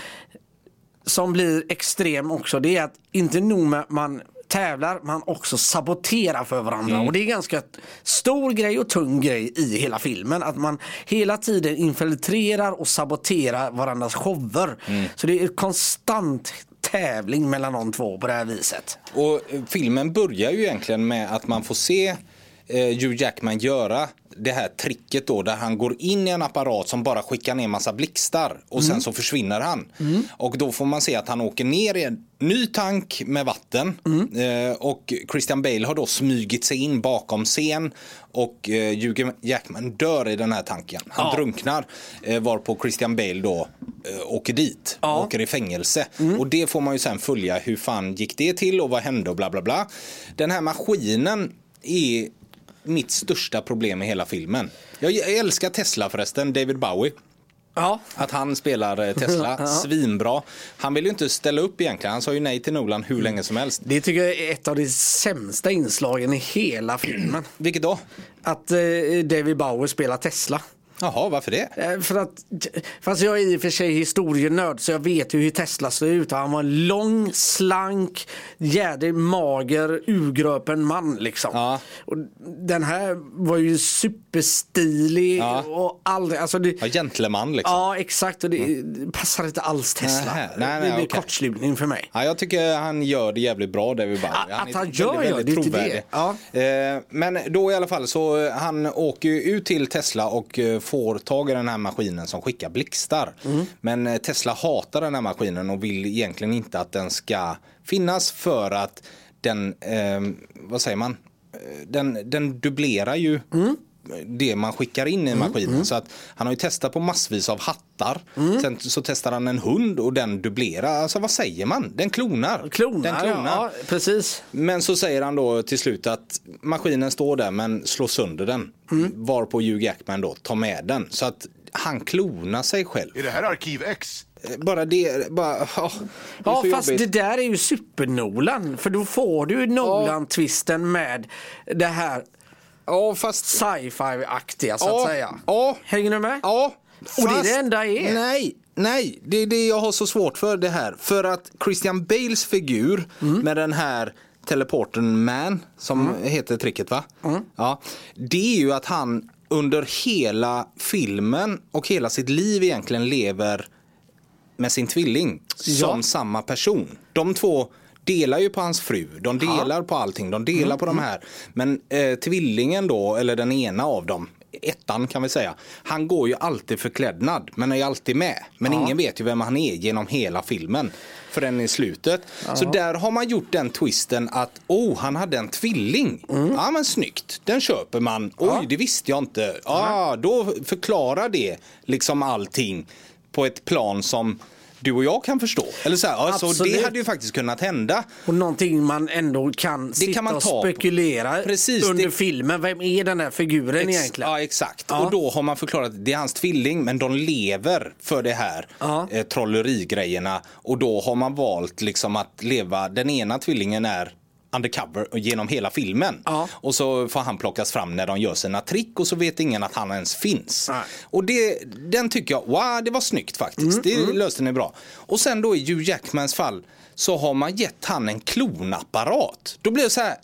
som blir extrem också det är att inte nog med att man tävlar man också saboterar för varandra och det är ganska stor grej och tung grej i hela filmen att man hela tiden infiltrerar och saboterar varandras shower. Så det är konstant tävling mellan de två på det här viset. Och eh, filmen börjar ju egentligen med att man får se eh, Hugh Jackman göra det här tricket då där han går in i en apparat som bara skickar ner massa blixtar och sen så försvinner han. Och då får man se att han åker ner i en ny tank med vatten eh, och Christian Bale har då smugit sig in bakom scen och eh, Hugh Jackman dör i den här tanken. Han Ja. drunknar eh, varpå Christian Bale då eh, åker dit, Ja. åker i fängelse. Och det får man ju sen följa hur fan gick det till och vad hände och bla bla bla. Den här maskinen är mitt största problem i hela filmen. Jag, jag älskar Tesla förresten, David Bowie. Ja. Att han spelar eh, Tesla, svinbra. Han vill ju inte ställa upp egentligen. Han sa ju nej till Nolan hur länge som helst. Det tycker jag är ett av de sämsta inslagen i hela filmen. Vilket då? Att eh, David Bauer spelar Tesla. Jaha, varför det? Eh, För att, fast jag är i och för sig historienörd så jag vet ju hur Tesla ser ut. Han var en lång, slank, jädrig, mager, urgröpen man liksom. Ja. Och den här var ju superstilig Ja. och aldrig, alltså det, Ja, gentleman liksom. Ja exakt och det passar inte alls Tesla. Nähä, nej, nej, det blir okej. kortslutning för mig. Ja, jag tycker han gör det jävligt bra David Bowie. Ja, att är han gör väldigt, det, väldigt det är inte trovärdig. det. Eh, Men då i alla fall så eh, han åker ju ut till Tesla och får tag i den här maskinen som skickar blixtar. Mm. Men eh, Tesla hatar den här maskinen och vill egentligen inte att den ska finnas för att den, eh, vad säger man, Eh, den, den dubblerar ju Mm. Det man skickar in i maskinen. Så att han har ju testat på massvis av hattar. Mm. Sen så testar han en hund och den dubblerar. Alltså vad säger man? Den klonar. Klonar, den klonar. Ja, precis. Men så säger han då till slut att maskinen står där men slår sönder den. Mm. Varpå Hugh Jackman då tar med den. Så att han klonar sig själv. Är det här Arkiv X? Eh, Bara det, bara, åh, det Ja fast jobbigt. det där är ju super-Nolan. För då får du ju Nolan-twisten med det här Ja fast sci-fi-aktiga så Ja, att säga. ja. Hänger du med? Ja. Och det är det enda är. Nej, nej. Det är det jag har så svårt för det här. För att Christian Bales figur Mm. med den här teleporten man som heter tricket va? Mm. Ja. Det är ju att han under hela filmen och hela sitt liv egentligen lever med sin tvilling Ja. som samma person. De två delar ju på hans fru, de delar på allting, de delar på de här. Men eh, tvillingen då, eller den ena av dem, ettan kan vi säga, han går ju alltid förklädnad men är alltid med. Men ingen vet ju vem han är genom hela filmen förrän i slutet. Så där har man gjort den twisten att oh, han hade en tvilling. Ja men snyggt, den köper man. Oj, det visste jag inte. Ja, då förklarar det liksom allting på ett plan som du och jag kan förstå. Eller så här, ja, så Absolut. det hade ju faktiskt kunnat hända. Och någonting man ändå kan sitta kan man och ta på. spekulera Precis, under det- filmen. Vem är den här figuren Ex- egentligen? Ja exakt. Ja. Och då har man förklarat att det är hans tvilling men de lever för det här Ja. eh, trollerigrejerna. Och då har man valt liksom att leva, den ena tvillingen är undercover genom hela filmen. Ja. Och så får han plockas fram när de gör sina trick och så vet ingen att han ens finns. Nej. Och det, den tycker jag, wow det var snyggt faktiskt. Mm, det löste ni bra. Och sen då i Hugh Jackmans fall så har man gett han en klonapparat. Då blir det så här,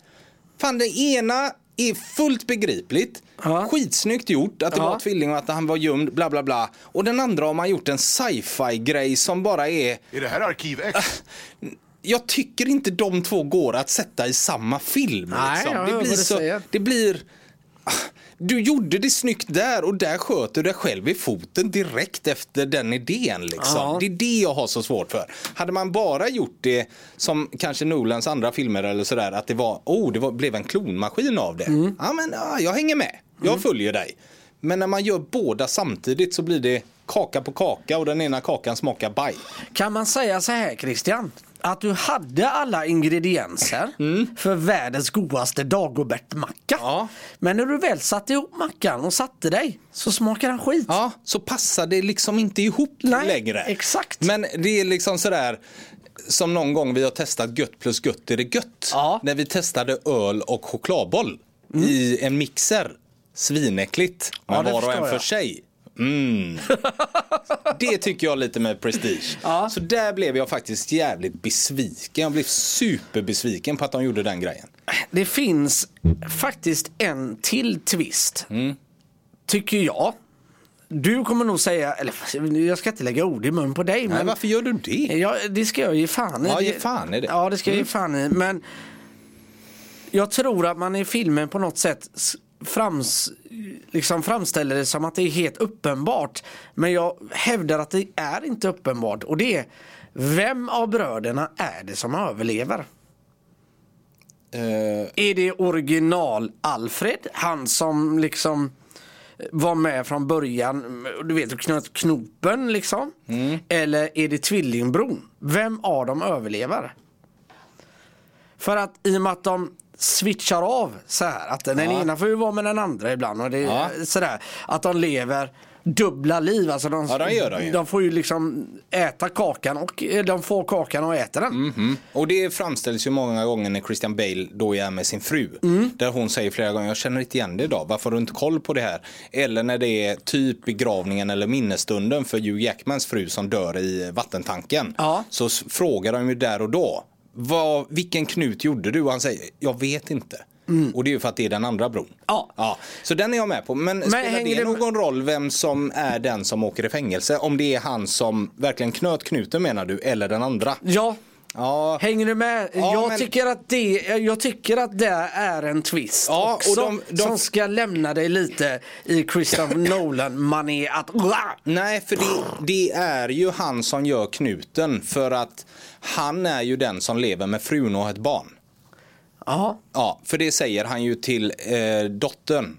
fan det ena är fullt begripligt. Ja. Skitsnyggt gjort att det Ja. var tvilling och att han var gömd, bla bla bla. Och den andra har man gjort en sci-fi grej som bara är Är det här Arkiv X? jag tycker inte de två går att sätta i samma film. Nej, liksom. det, blir så, det blir... Du gjorde det snyggt där och där sköt du dig själv i foten direkt efter den idén. Liksom. Ja. Det är det jag har så svårt för. Hade man bara gjort det som kanske Nolans andra filmer eller sådär, att det var, oh, det var, blev en klonmaskin av det. Mm. Ja, men ja, jag hänger med. Jag följer dig. Men när man gör båda samtidigt så blir det kaka på kaka och den ena kakan smakar baj. Kan man säga så här Christian? Att du hade alla ingredienser för världens godaste Dagobert-macka. Ja. Men när du väl satte ihop mackan och satte dig så smakar den skit. Ja, så passar det liksom inte ihop Nej, längre. exakt. Men det är liksom sådär som någon gång vi har testat gött plus gött är det gött. Ja. När vi testade öl och chokladboll i en mixer. Svinäckligt, men Ja, var och en förstår för jag. sig. Mm. det tycker jag lite med prestige. Ja. Så där blev jag faktiskt jävligt besviken. Jag blev superbesviken på att de gjorde den grejen. Det finns faktiskt en till twist. Mm. Tycker jag. Du kommer nog säga, eller jag ska inte lägga ord i mun på dig. Nej, men varför gör du det? Ja, det ska jag ge fan i. Ja, ge fan i det. Ja, det ska jag ge fan i. Men jag tror att man i filmen på något sätt frams, liksom framställer det som att det är helt uppenbart. Men jag hävdar att det är inte uppenbart. Och det är, vem av bröderna är det som överlever? Eh, Är det original Alfred? Han som liksom var med från början, du vet, knöt knopen liksom. Eller är det tvillingbron? Vem av dem överlever? För att i och med att de switchar av så här, att den Ja. ena får ju vara med den andra ibland och det är Ja. sådär, att de lever dubbla liv. Alltså de, Ja, de de de får ju liksom äta kakan och eh, de får kakan och äter den. Mhm. Och det framställs ju många gånger när Christian Bale då är med sin fru. Där hon säger flera gånger, jag känner inte igen det idag, varför har du inte koll på det här? Eller när det är typ begravningen eller minnesstunden för Hugh Jackmans fru som dör i vattentanken. Ja. Så frågar de ju där och då, vad, vilken knut gjorde du? Och han säger, jag vet inte. Och det är ju för att det är den andra bron. Ja. ja. Så den är jag med på. Men, spelar hänger det det någon roll vem som är den som åker i fängelse? Om det är han som verkligen knöt knuten menar du, eller den andra? Ja, Ja, Hänger du med? Ja, jag, men- tycker att det, jag tycker att det är en twist Ja, och också. de- de- Som ska lämna dig lite i Christopher Nolan-mané att... Nej, för det, det är ju han som gör knuten för att han är ju den som lever med frun och ett barn. Ja, Ja, för det säger han ju till eh, dottern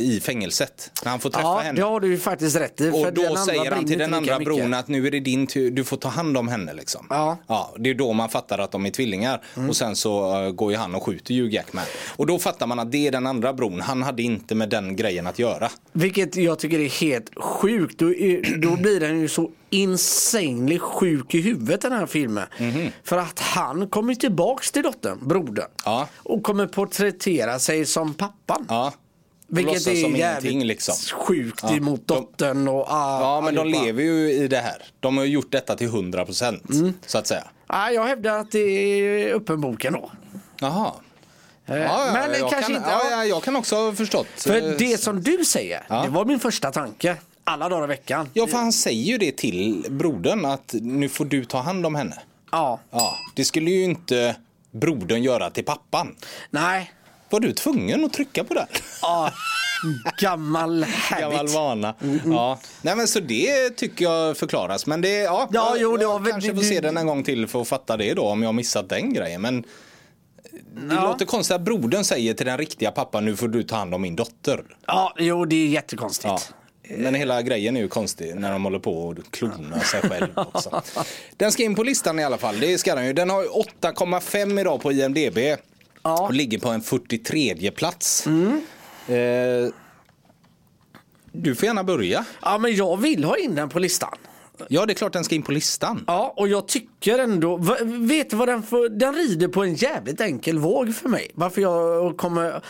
i fängelset när han får träffa ja henne. det har du ju faktiskt rätt i. Och då säger han till den andra bron att nu är det din tur, du får ta hand om henne liksom. Ja. ja det är då man fattar att de är tvillingar. Mm. Och sen så eh, går ju han och skjuter Hugh Jackman. Och då fattar man att det är den andra bron, han hade inte med den grejen att göra. Vilket jag tycker är helt sjukt. Då, är- då blir den ju så insanely sjuk i huvudet den här filmen. För att han kommer tillbaks till dottern, brodern. Ja. Och kommer porträttera sig som pappan. Ja. Vilket är som jävligt liksom. sjukt Ja, emot de- dottern och ah, Ja, men de allihopa. lever ju i det här. De har gjort detta till 100 procent, Mm. så att säga. Ja, jag hävdar att det är öppenboken då. Jaha. Eh, Ja, men jag kanske kan, inte. Ja, ja. ja, jag kan också ha förstått. För Eh, det som du säger, Ja. det var min första tanke. Alla dagar i veckan. Ja, för han säger ju det till brodern att nu får du ta hand om henne. Ja. Ja, det skulle ju inte brodern göra till pappan. Nej. Var du tvungen att trycka på det? Ja. Gammal habit. Gammal vana. Ja. Nej men så det tycker jag förklaras. Men det, ja, Ja, jag, jo, det jag kanske får se den en gång till för att fatta det då om jag missat den grejen. Men det Ja. låter konstigt att brodern säger till den riktiga pappan nu får du ta hand om min dotter. Ja, jo det är jättekonstigt. Ja. Men hela grejen är ju konstig när de håller på och klona sig själv också. Den ska in på listan i alla fall. Det ska den ju. Den har ju 8,5 idag på IMDB. Ja. Och ligger på en 43 plats. Mm. Eh, du får gärna börja. Ja, men jag vill ha in den på listan. Ja, det är klart den ska in på listan. Ja, och jag tycker ändå, vet du vad den får, den rider på en jävligt enkel våg för mig. Varför jag kommer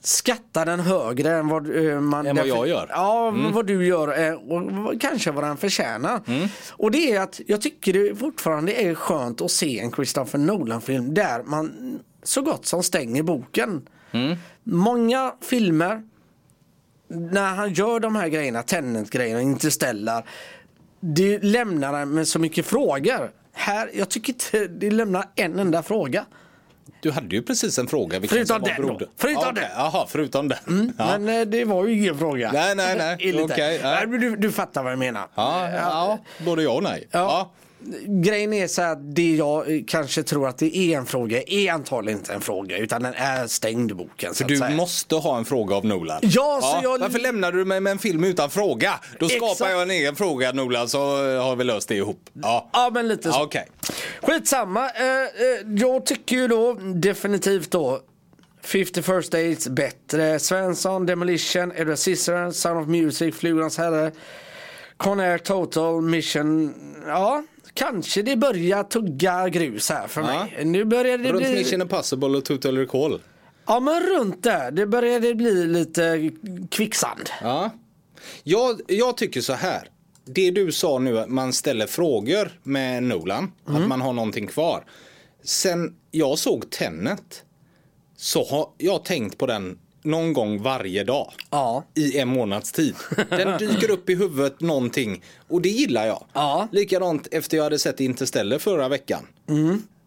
skatta den högre än vad eh, man... Än vad jag gör? Mm. Ja, vad du gör eh, och kanske vad den förtjänar. Mm. Och det är att jag tycker det fortfarande är skönt att se en Christopher Nolan-film där man så gott som stänger boken. Mm. Många filmer när han gör de här grejerna, Tenet-grejerna, Interstellar, det lämnar med så mycket frågor. Här, jag tycker inte det lämnar en enda fråga. Du hade ju precis en fråga. Förutom den då. Förutom Ja, okej. den. Jaha, förutom den. Ja. Men eh, det var ju ingen fråga. Nej, nej, nej. Nej, men Du, du fattar vad jag menar. Ja, ja, både ja och nej. Ja. Ja. Grejen är så att det jag eh, kanske tror att det är en fråga är antagligen inte en fråga utan den är stängd boken. Så För du måste ha en fråga av Nolan. Ja, så jag- Varför lämnar du mig med en film utan fråga? Då skapar Exakt. jag en egen fråga Nolan så har vi löst det ihop. Ja, Ja men lite så. Ja, okej. Skitsamma. Eh, eh, jag tycker ju då definitivt då 50 First Dates bättre. Svensson, Demolition, Edward Scissorhands, Sound of Music, Flugornas herre, Conair Total, Mission. Ja, kanske det börjar tugga grus här för Ja. mig. Nu börjar det Runt bli... Mission Impossible och Total Recall. Ja men runt där. Det börjar det bli lite kvicksand. Ja. Jag, jag tycker så här. Det du sa nu att man ställer frågor med Nolan, Mm. att man har någonting kvar. Sen jag såg Tenet så har jag tänkt på den någon gång varje dag. Ja. I en månads tid. Den dyker upp i huvudet någonting och det gillar jag. Ja. Likadant efter jag hade sett Interstellar förra veckan.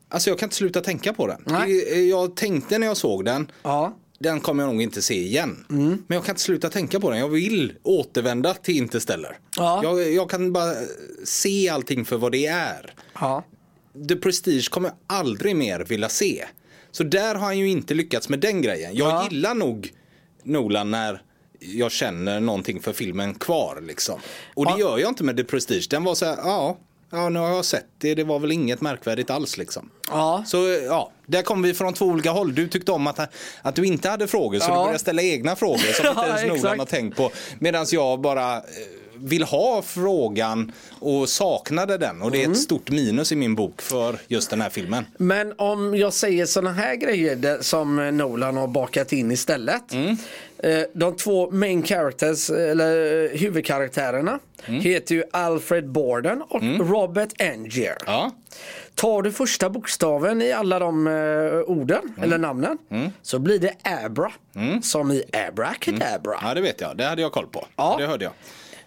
Alltså jag kan inte sluta tänka på den. Nej. Jag tänkte när jag såg den, Ja. den kommer jag nog inte se igen. Mm. Men jag kan inte sluta tänka på den. Jag vill återvända till Interstellar. Ja. Jag, jag kan bara se allting för vad det är. Ja. The Prestige kommer jag aldrig mer vilja se. Så där har han ju inte lyckats med den grejen. Jag Ja. gillar nog Nolan när jag känner någonting för filmen kvar liksom. Och det Ja. gör jag inte med The Prestige. Den var så här, ja, ja nu har jag sett det. Det var väl inget märkvärdigt alls liksom. Ja. Så ja, där kom vi från två olika håll. Du tyckte om att, att du inte hade frågor så Ja. du började ställa egna frågor som inte Ja, ens Nolan exakt. har tänkt på. Medan jag bara eh, vill ha frågan och saknade den. Och det är Mm. ett stort minus i min bok för just den här filmen. Men om jag säger såna här grejer som Nolan har bakat in istället. Mm. Eh, De två main characters, eller eh, huvudkaraktärerna, Mm. heter ju Alfred Borden och Robert Angier. Ja. Tar du första bokstaven i alla de eh, orden, Mm. eller namnen, så blir det Abra. Som i Abracadabra. ja, det vet jag. Det hade jag koll på. Ja. Det hörde jag.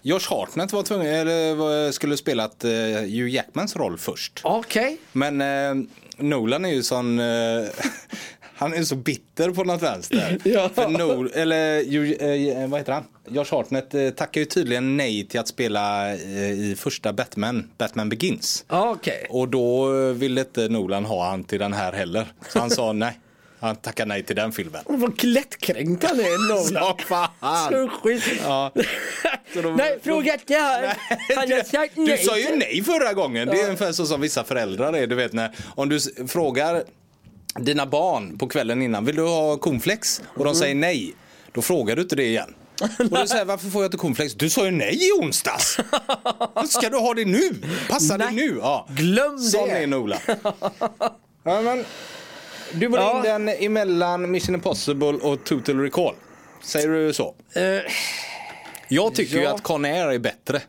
Josh Hartnett var tvungen, eller var- skulle spelat uh, Hugh Jackmans roll först. Okej. Men eh, Nolan är ju sån... Eh, han är så bitter på något vänster. Ja. För Nol, eller ju, eh, vad heter han? Josh Hartnett eh, tackar ju tydligen nej till att spela eh, i första Batman, Batman Begins. Okej. Och då eh, ville inte Nolan ha han till den här heller. Så han sa nej. Han tackar nej till den filmen. Vad lättkränkt han är, Nolan. Så fan! Så skit. Ja. Så då- Nej, fråga inte. Han har sagt nej. Du sa ju nej förra gången. Det är ungefär så som vissa föräldrar är. Du vet när, om du frågar dina barn på kvällen innan, vill du ha cornflakes? Och Mm. de säger nej. Då frågar du inte det igen. Och du säger varför får jag inte cornflakes? Du sa ju nej i onsdags. Ska du ha det nu? Passar det Nej. nu? Ja. Glöm Sån det. är Nola. ja, men, du var Ja. in den emellan Mission Impossible och Total Recall. Säger du så? Eh, Jag tycker ju Ja. att Conair är bättre.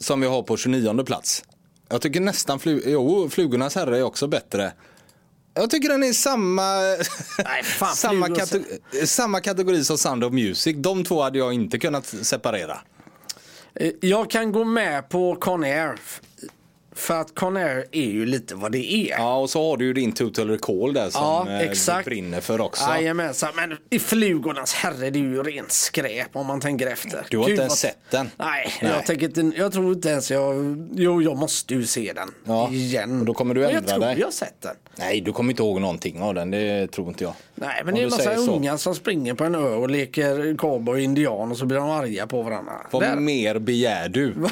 Som vi har på 29 plats. Jag tycker nästan flu jo, Flugornas herre är också bättre. Jag tycker den är samma, Nej, fan, samma, kate samma kategori som Sound of Music. De två hade jag inte kunnat separera. Eh, Jag kan gå med på Conair. För att Conair är ju lite vad det är. Ja, och så har du ju din Total Recall där som Ja, eh, exakt. du brinner för också. Jajamensan, men i flugornas herre det är ju rent skräp om man tänker efter. Du har Gud, inte ens vad- sett den? Nej, Nej. Jag, tänker jag tror inte ens jag... Jo, jag måste ju se den Ja, igen. och då kommer du ändra jag tror dig. jag har sett den. Nej, du kommer inte ihåg någonting av den. Det tror inte jag. Nej, men Om det är en massa säger så. unga som springer på en ö och leker cowboy och indian och så blir de arga på varandra. Vad Där. mer begär du?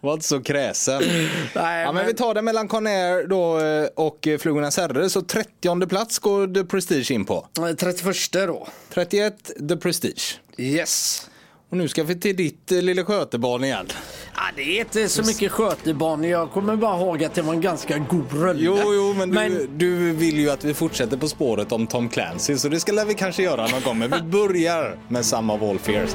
Var inte så kräsen. Nej, ja, men vi tar det mellan Conair då eh, och eh, Flugornas herre. Så 30 plats går The Prestige in på. 31 då. 31 The Prestige. Yes. Och nu ska vi till ditt eh, lilla skötebarn igen. Ja, det är inte så mycket skötebarn. Jag kommer bara ihåg att det var en ganska god rulle. Jo, jo, men, Du, du vill ju att vi fortsätter på spåret om Tom Clancy. Så det ska vi kanske göra någon gång. Men vi börjar med of All Fears.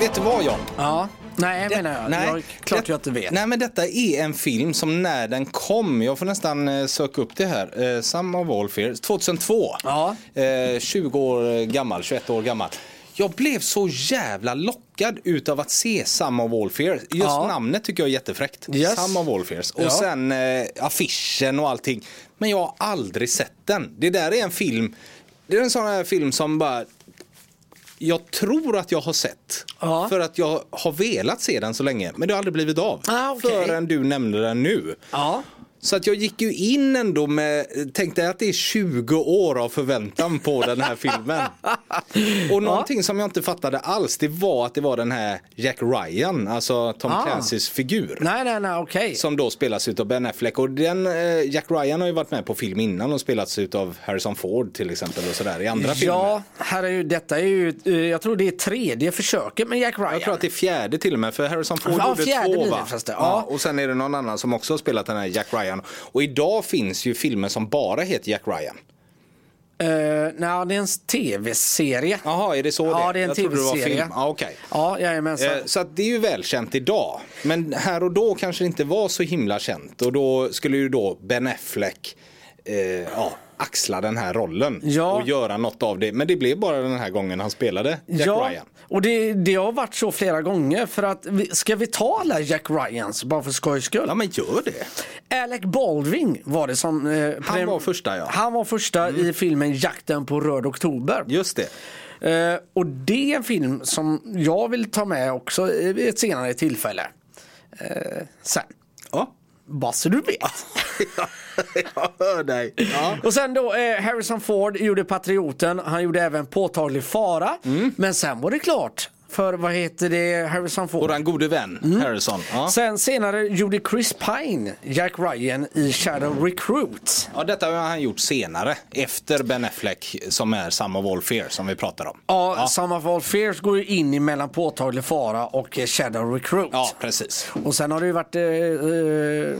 Vet du vad John? Ja. Nej, menar jag. Nej, jag klart det- jag inte vet. Nej, men detta är en film som när den kom, jag får nästan eh, söka upp det här, eh, Sum of All Fears, 2002. Ja. Eh, 20 år gammal, 21 år gammal. Jag blev så jävla lockad utav att se Sum of All Fears. Just Ja. namnet tycker jag är jättefräckt. Yes. Sum of All Fears. Och Ja. sen eh, affischen och allting. Men jag har aldrig sett den. Det där är en film, det är en sån här film som bara jag tror att jag har sett. Ja. För att jag har velat se den så länge. Men det har aldrig blivit av. Ah, okej. Förrän du nämnde den nu. Ja. Så att jag gick ju in ändå med, tänkte att det är 20 år av förväntan på den här filmen. Och någonting som jag inte fattade alls, det var att det var den här Jack Ryan, alltså Tom Ah. Clancys figur. Nej, nej, nej, okej. Som då spelas av Ben Affleck. Och den, eh, Jack Ryan har ju varit med på film innan och spelats av Harrison Ford till exempel och sådär i andra filmer. Ja, här är ju, detta är ju, eh, jag tror det är tredje försöket med Jack Ryan. Jag tror att det är fjärde till och med, för Harrison Ford Ja, gjorde två det va? förresten, Ja. ja. och sen är det någon annan som också har spelat den här Jack Ryan. Och idag finns ju filmer som bara heter Jack Ryan. Uh, nej, det är en tv-serie. Jaha, är det så Ja, det det är en det TV-serie. Ja, okej. Ja, jajamensan. Eh, Så att det är ju välkänt idag. Men här och då kanske det inte var så himla känt. Och då skulle ju då Ben Affleck eh, ja, axla den här rollen Ja. och göra något av det. Men det blev bara den här gången han spelade Jack ja, Ryan. Och det, det har varit så flera gånger för att ska vi ta alla Jack Ryans bara för skojs skull? Ja men gör det. Alec Baldwin var det som... Eh, Han var första, ja. Han var första i filmen Jakten på röd oktober. Just det. Eh, och det är en film som jag vill ta med också vid ett senare tillfälle. Eh, sen. Ja. Bara så du vet. jag hör dig. Ja. Och sen då eh, Harrison Ford gjorde Patrioten. Han gjorde även Påtaglig fara. Mm. Men sen var det klart. För vad heter det Harrison Ford? Våran gode vän Mm. Harrison. Ja. Sen senare gjorde Chris Pine Jack Ryan i Shadow Recruit. ja, detta har han gjort senare. Efter Ben Affleck som är Some of All Fear som vi pratar om. Ja, Ja. Some of All Fears går ju in i mellan Påtaglig fara och eh, Shadow Recruit. Ja, precis. Och sen har det ju varit eh, eh,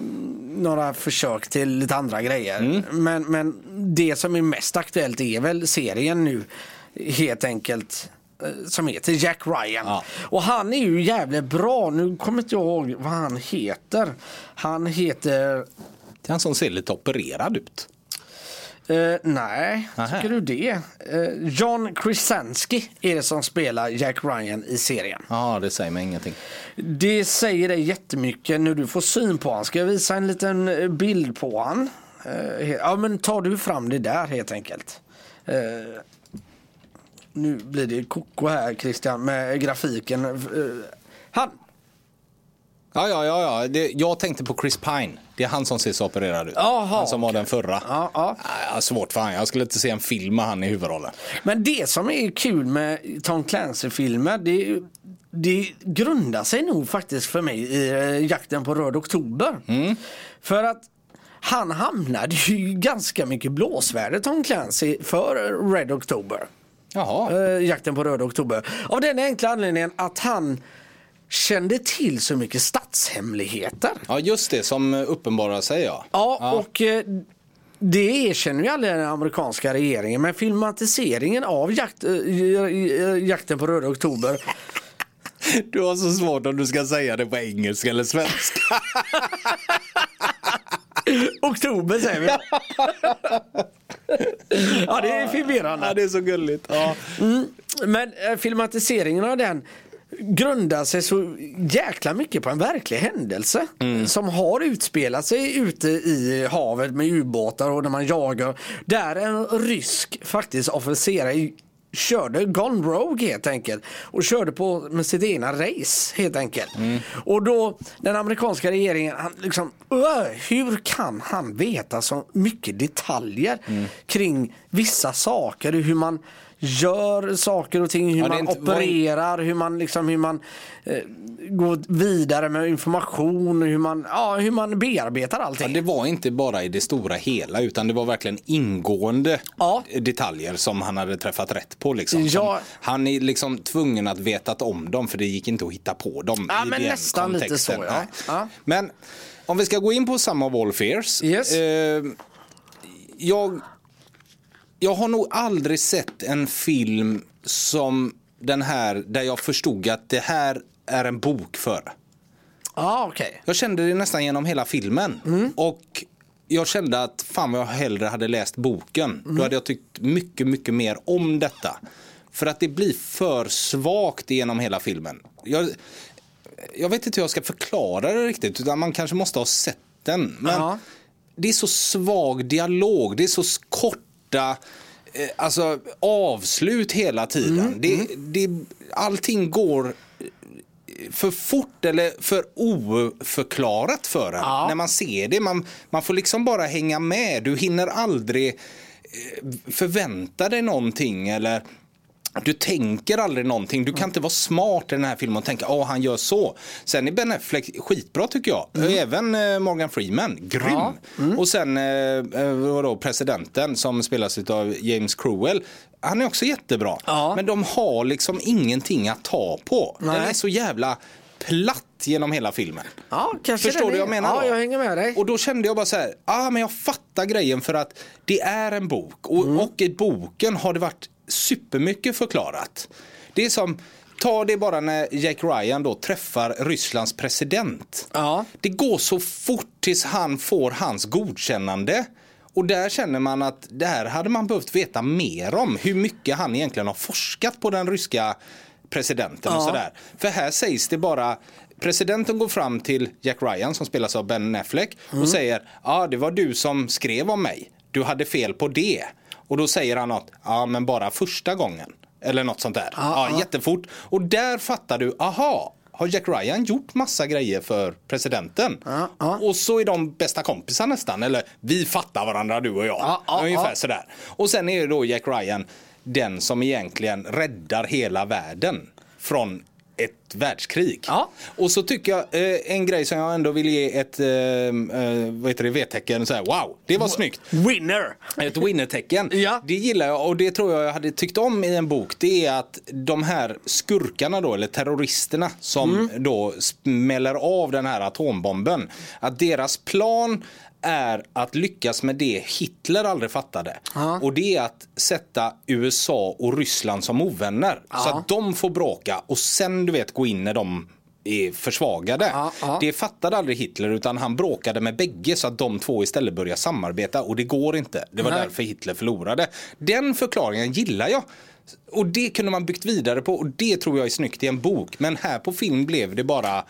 några försök till lite andra grejer. Mm. Men, men det som är mest aktuellt är väl serien nu helt enkelt som heter Jack Ryan. Ja. Och han är ju jävligt bra. Nu kommer inte jag ihåg vad han heter. Han heter... Det är han som ser lite opererad ut. Eh, nej, Nähä. tycker du det? Eh, John Krasinski är det som spelar Jack Ryan i serien. Ja, det säger mig ingenting. Det säger dig jättemycket när du får syn på han. Ska jag visa en liten eh, bild på? Eh, he- Ja men tar du fram det där helt enkelt. Nu blir det koko här Christian med grafiken. Eh, Han! Ja, ja, ja. ja. Det, jag tänkte på Chris Pine. Det är han som ser så opererad ut. Jaha, han som var den förra. Ja, ja. Har svårt för han. Jag skulle inte se en film med han i huvudrollen. Men det som är kul med Tom Clancy-filmer det, det grundar sig nog faktiskt för mig i eh, Jakten på röd oktober. För att han hamnade ju ganska mycket blåsväder Tom Clancy för Red October. Jaha. Eh, Jakten på röd oktober. Av den enkla anledningen att han kände till så mycket statshemligheter. Ja, just det. Som uppenbarar sig, ja. Ja, och eh, det erkänner ju aldrig den amerikanska regeringen. Men filmatiseringen av jakt, eh, jakten på röda oktober. Du har så svårt om du ska säga det på engelska eller svenska. oktober säger vi. ja, det är förvirrande. ja, det är så gulligt. Ja. Men eh, filmatiseringen av den grundar sig så jäkla mycket på en verklig händelse som har utspelat sig ute i havet med ubåtar och när man jagar. Där en rysk faktiskt officerare körde Gone Rogue helt enkelt och körde på med sitt egna race helt enkelt. Och då den amerikanska regeringen, han liksom, "Öh, hur kan han veta så mycket detaljer kring vissa saker, hur man gör saker och ting, hur Ja, man inte- var- opererar, hur man liksom hur man eh, går vidare med information, hur man, ja, hur man bearbetar Ja, allting. det var inte bara i det stora hela utan det var verkligen ingående Ja. detaljer som han hade träffat rätt på. Liksom. Ja. Han är liksom tvungen att vetat om dem för det gick inte att hitta på dem. Ja, i men nästan lite kontexten. så, ja. Ja. Men om vi ska gå in på of All Fears. Yes. Eh, jag, jag har nog aldrig sett en film som den här där jag förstod att det här är en bok för. Ja, okej. Jag kände det nästan genom hela filmen. Mm. Och jag kände att fan vad jag hellre hade läst boken. Mm. Då hade jag tyckt mycket, mycket mer om detta. För att det blir för svagt genom hela filmen. Jag, jag vet inte hur jag ska förklara det riktigt. Utan man kanske måste ha sett den. Men Ja. det är så svag dialog. Det är så korta eh, alltså, avslut hela tiden. Mm, Det, det, allting går för fort eller för oförklarat för en. Ja. När man ser det. Man, man får liksom bara hänga med. Du hinner aldrig eh, förvänta dig någonting eller du tänker aldrig någonting. Du kan inte vara smart i den här filmen och tänka att han gör så. Sen är Ben Affleck skitbra tycker jag. Även eh, Morgan Freeman, grym. Ja. Och sen eh, eh, vadå, presidenten som spelas av James Crowell. Han är också jättebra. Ja. Men de har liksom ingenting att ta på. Den Nej. är så jävla platt genom hela filmen. Ja, Förstår den du vad jag menar? Ja, då? jag hänger med dig. Och då kände jag bara så här, ah, men jag fattar grejen för att det är en bok. Och, Mm. och i boken har det varit supermycket förklarat. Det är som, ta det bara när Jack Ryan då träffar Rysslands president. Ja. Det går så fort tills han får hans godkännande. Och där känner man att det här hade man behövt veta mer om. Hur mycket han egentligen har forskat på den ryska presidenten och Ja. sådär. För här sägs det bara Presidenten går fram till Jack Ryan som spelas av Ben Affleck Mm. och säger ja ah, det var du som skrev om mig. Du hade fel på det. Och då säger han något, ja men bara första gången. Eller något sånt där. Ja, ja. jättefort. Och där fattar du, aha, har Jack Ryan gjort massa grejer för presidenten? Ja, ja. Och så är de bästa kompisar nästan. Eller vi fattar varandra du och jag. Ja, ja, Ungefär sådär. Och sen är då Jack Ryan den som egentligen räddar hela världen från ett världskrig. Ja. Och så tycker jag eh, en grej som jag ändå vill ge ett eh, eh, vad heter det, V-tecken. Så här, Wow, det var snyggt. Winner! Ett winnertecken. Ja. Det gillar jag och det tror jag jag hade tyckt om i en bok. Det är att de här skurkarna då, eller terroristerna som Mm. då smäller av den här atombomben. Att deras plan är att lyckas med det Hitler aldrig fattade. Ja. Och det är att sätta USA och Ryssland som ovänner. Så Ja. att de får bråka och sen du vet gå in när de är försvagade. Ja, ja. Det fattade aldrig Hitler utan han bråkade med bägge så att de två istället började samarbeta och det går inte. Det var Nej. därför Hitler förlorade. Den förklaringen gillar jag. Och det kunde man byggt vidare på och det tror jag är snyggt i en bok. Men här på film blev det bara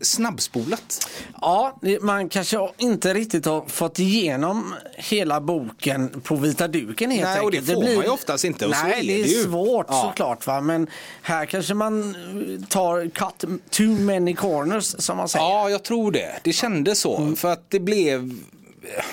snabbspolat. Ja, det- man kanske inte riktigt har fått igenom hela boken på vita duken helt Nej, och det får man ju oftast inte, och så Nej, är det är det ju. svårt Ja. såklart. Va? Men här kanske man eh, tar cut too many corners som man säger. Ja, jag tror det. Det kändes så. För att det blev...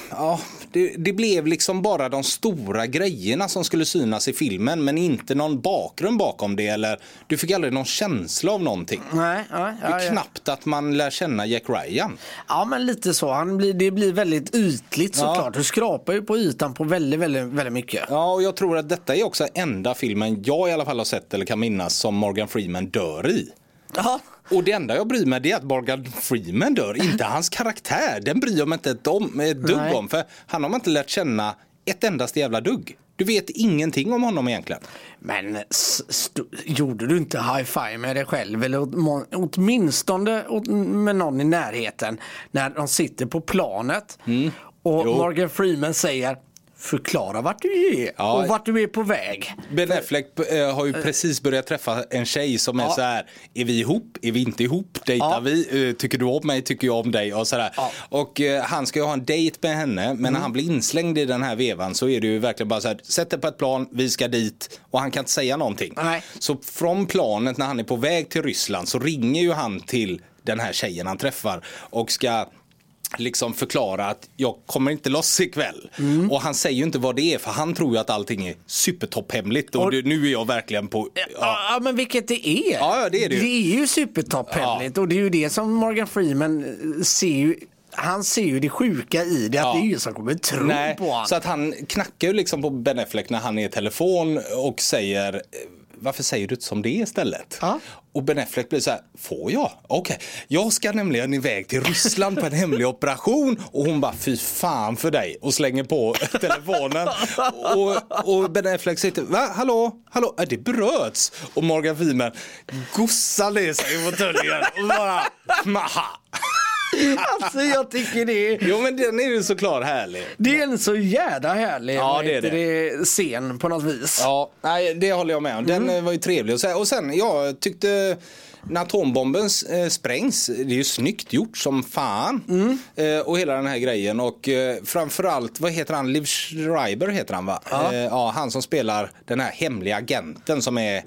Ja, det, det blev liksom bara de stora grejerna som skulle synas i filmen men inte någon bakgrund bakom det eller du fick aldrig någon känsla av någonting. Nej, ja, Det ja, är ja. knappt att man lär känna Jack Ryan. ja, men lite så. Han blir, det blir väldigt ytligt såklart. Du skrapar ju på ytan på väldigt, väldigt, väldigt mycket. Ja, och jag tror att detta är också enda filmen jag i alla fall har sett eller kan minnas som Morgan Freeman dör i. Ja. Och det enda jag bryr mig det är att Morgan Freeman dör, inte hans karaktär. Den bryr jag mig inte ett, om, ett dugg Nej. om, för han har man inte lärt känna ett endaste jävla dugg. Du vet ingenting om honom egentligen. Men gjorde du inte high-five med dig själv eller åtminstone åt- med någon i närheten när de sitter på planet och Mm. Jo. Morgan Freeman säger Förklara vart du är Ja. och vart du är på väg. Ben Affleck eh, har ju precis börjat träffa en tjej som är Ja. så här, är vi ihop, är vi inte ihop, dejtar Ja. vi, Eh, tycker du om mig, tycker jag om dig och sådär. Och eh, han ska ju ha en dejt med henne, men när han blir inslängd i den här vevan så är det ju verkligen bara så här, sätt dig på ett plan, vi ska dit och han kan inte säga någonting. Nej. Så från planet när han är på väg till Ryssland så ringer ju han till den här tjejen han träffar och ska liksom förklara att jag kommer inte loss ikväll. Mm. Och han säger ju inte vad det är för han tror ju att allting är supertopphemligt och, Och- det, nu är jag verkligen på... Ja. Ja. ja men vilket det är. Ja, ja, det är det ju. Det är ju supertopphemligt och det är ju det som Morgan Freeman eh, ser ju. Han ser ju det sjuka i det, att Ja. det är ingen som kommer tro Nej, på honom. så att han knackar ju liksom på Ben Affleck när han är i telefon och säger eh, varför säger du inte som det istället? Ja. Och Ben Affleck blir så här, får jag? Okej, jag ska nämligen iväg till Ryssland på en hemlig operation och hon bara, fy fan för dig och slänger på telefonen. och, och Ben Affleck sitter, va, hallå, hallå, Äh, det bröts. Och Morgan Freeman gossar ner sig i fåtöljen och bara, maha. Alltså jag tycker det är, Jo men den är ju såklart härlig. det är en så jävla härlig Ja, det är heter det, scen på något vis. Ja, nej, det håller jag med om. Den eh, var ju trevlig. Och sen, jag tyckte när atombomben eh, sprängs, det är ju snyggt gjort som fan. Eh, och hela den här grejen. Och eh, framförallt, vad heter han? Liv Schreiber heter han va? Ja. Eh, ja, han som spelar den här hemliga agenten som är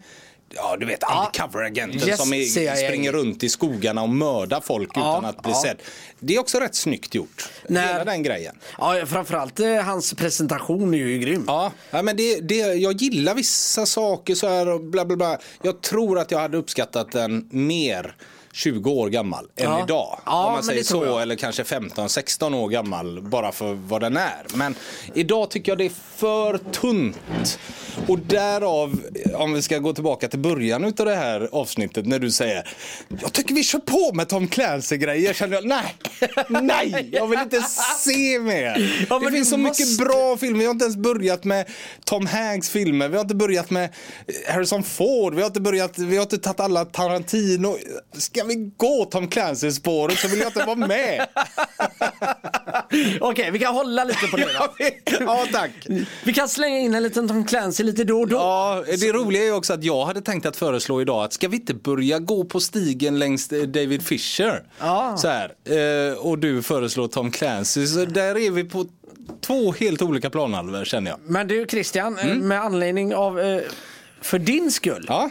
Ja, du vet undercover-agenten Yes, som är, CIA. springer runt i skogarna och mördar folk Ja, utan att bli ja. sedd. Det är också rätt snyggt gjort. När- Hela den grejen. Ja, framförallt eh, hans presentation är ju grym. Ja, ja men det, det, jag gillar vissa saker så här och bla bla bla. Jag tror att jag hade uppskattat den mer 20 år gammal än Ja. idag. Ja, Om man säger så, eller kanske 15-16 år gammal bara för vad den är. Men idag tycker jag det är för tunt. Och därav, om vi ska gå tillbaka till början av det här avsnittet när du säger Jag tycker vi kör på med Tom Clancy-grejer. Känner jag, nej, nej, jag vill inte se mer. Ja, det finns så måste- mycket bra filmer. Vi har inte ens börjat med Tom Hanks filmer. Vi har inte börjat med Harrison Ford. Vi har inte börjat, vi har inte tagit alla Tarantino. Ska vi gå Tom Clancy-spåret så vill jag inte vara med. Okej, vi kan hålla lite på det då. ja, tack. Vi kan slänga in en liten Tom Clancy lite då och då. Ja, det roliga är också att jag hade tänkt att föreslå idag att ska vi inte börja gå på stigen längs eh, David Fisher? Ja. Så här, eh, och du föreslår Tom Clancy. Så där är vi på två helt olika planhalvor känner jag. Men du Christian, eh, med anledning av för din skull, Ja,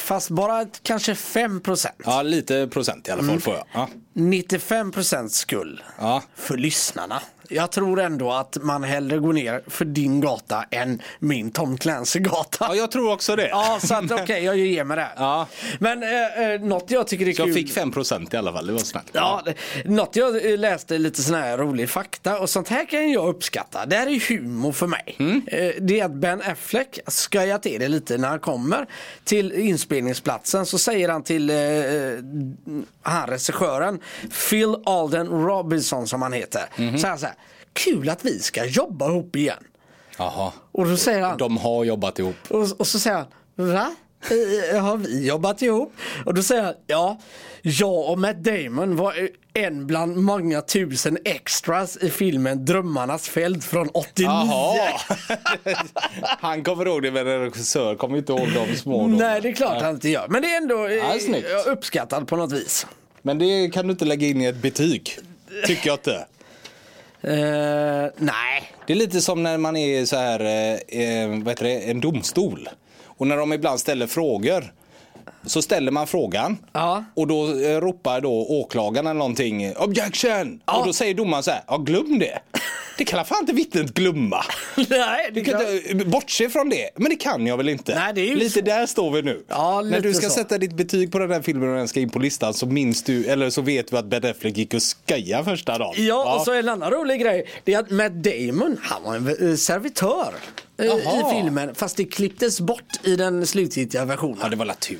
fast bara kanske 5%. ja lite procent i alla fall får jag. Ja. 95% skull Ja. för lyssnarna. Jag tror ändå att man hellre går ner för din gata än min Tom Clancy-gata. ja, jag tror också det. Ja, så att okej, jag ger mig det. Ja. Men eh, eh, något jag tycker är Så kul. jag fick 5 procent i alla fall, det var snällt. Ja, något jag eh, läste lite sån här rolig fakta och sånt här kan jag uppskatta. Det här är humor för mig. Mm. Eh, Det är att Ben Affleck skojar till det lite när han kommer till inspelningsplatsen så säger han till eh, han regissören Phil Alden Robinson som han heter. Mhm. Så här, så här, kul att vi ska jobba ihop igen. Jaha. Och då säger han, De har jobbat ihop. och, och så säger han, va? Eh, Har vi jobbat ihop? Och då säger han, ja, jag och Matt Damon var en bland många tusen extras i filmen Drömmarnas fält från 89. Jaha. Han kommer ihåg det men en regissör kommer inte ihåg de små. då. Nej, det är klart han inte gör. Men det är ändå eh, Ja, uppskattat på något vis. Men det kan du inte lägga in i ett betyg. Tycker jag inte. Eh, nej. Det är lite som när man är så här, eh, vad heter det, en domstol. Och när de ibland ställer frågor. Så ställer man frågan Ja. och då ropar då åklagaren eller någonting objection! Och då säger domaren så här, ja glöm det. Det kan fan inte vittnet glömma. nej, det Du kan inte bortse från det. Men det kan jag väl inte. Nej, det är lite så. där står vi nu. Ja, När du ska så. sätta ditt betyg på den här filmen och den ska in på listan så minns du, eller så vet du att Ben Affleck gick och skojade första dagen. Ja, och så en annan rolig grej. Det är att Matt Damon, han var en eh, servitör eh, Jaha. i filmen. Fast det klipptes bort i den slutgiltiga versionen. Ja, det var la tur.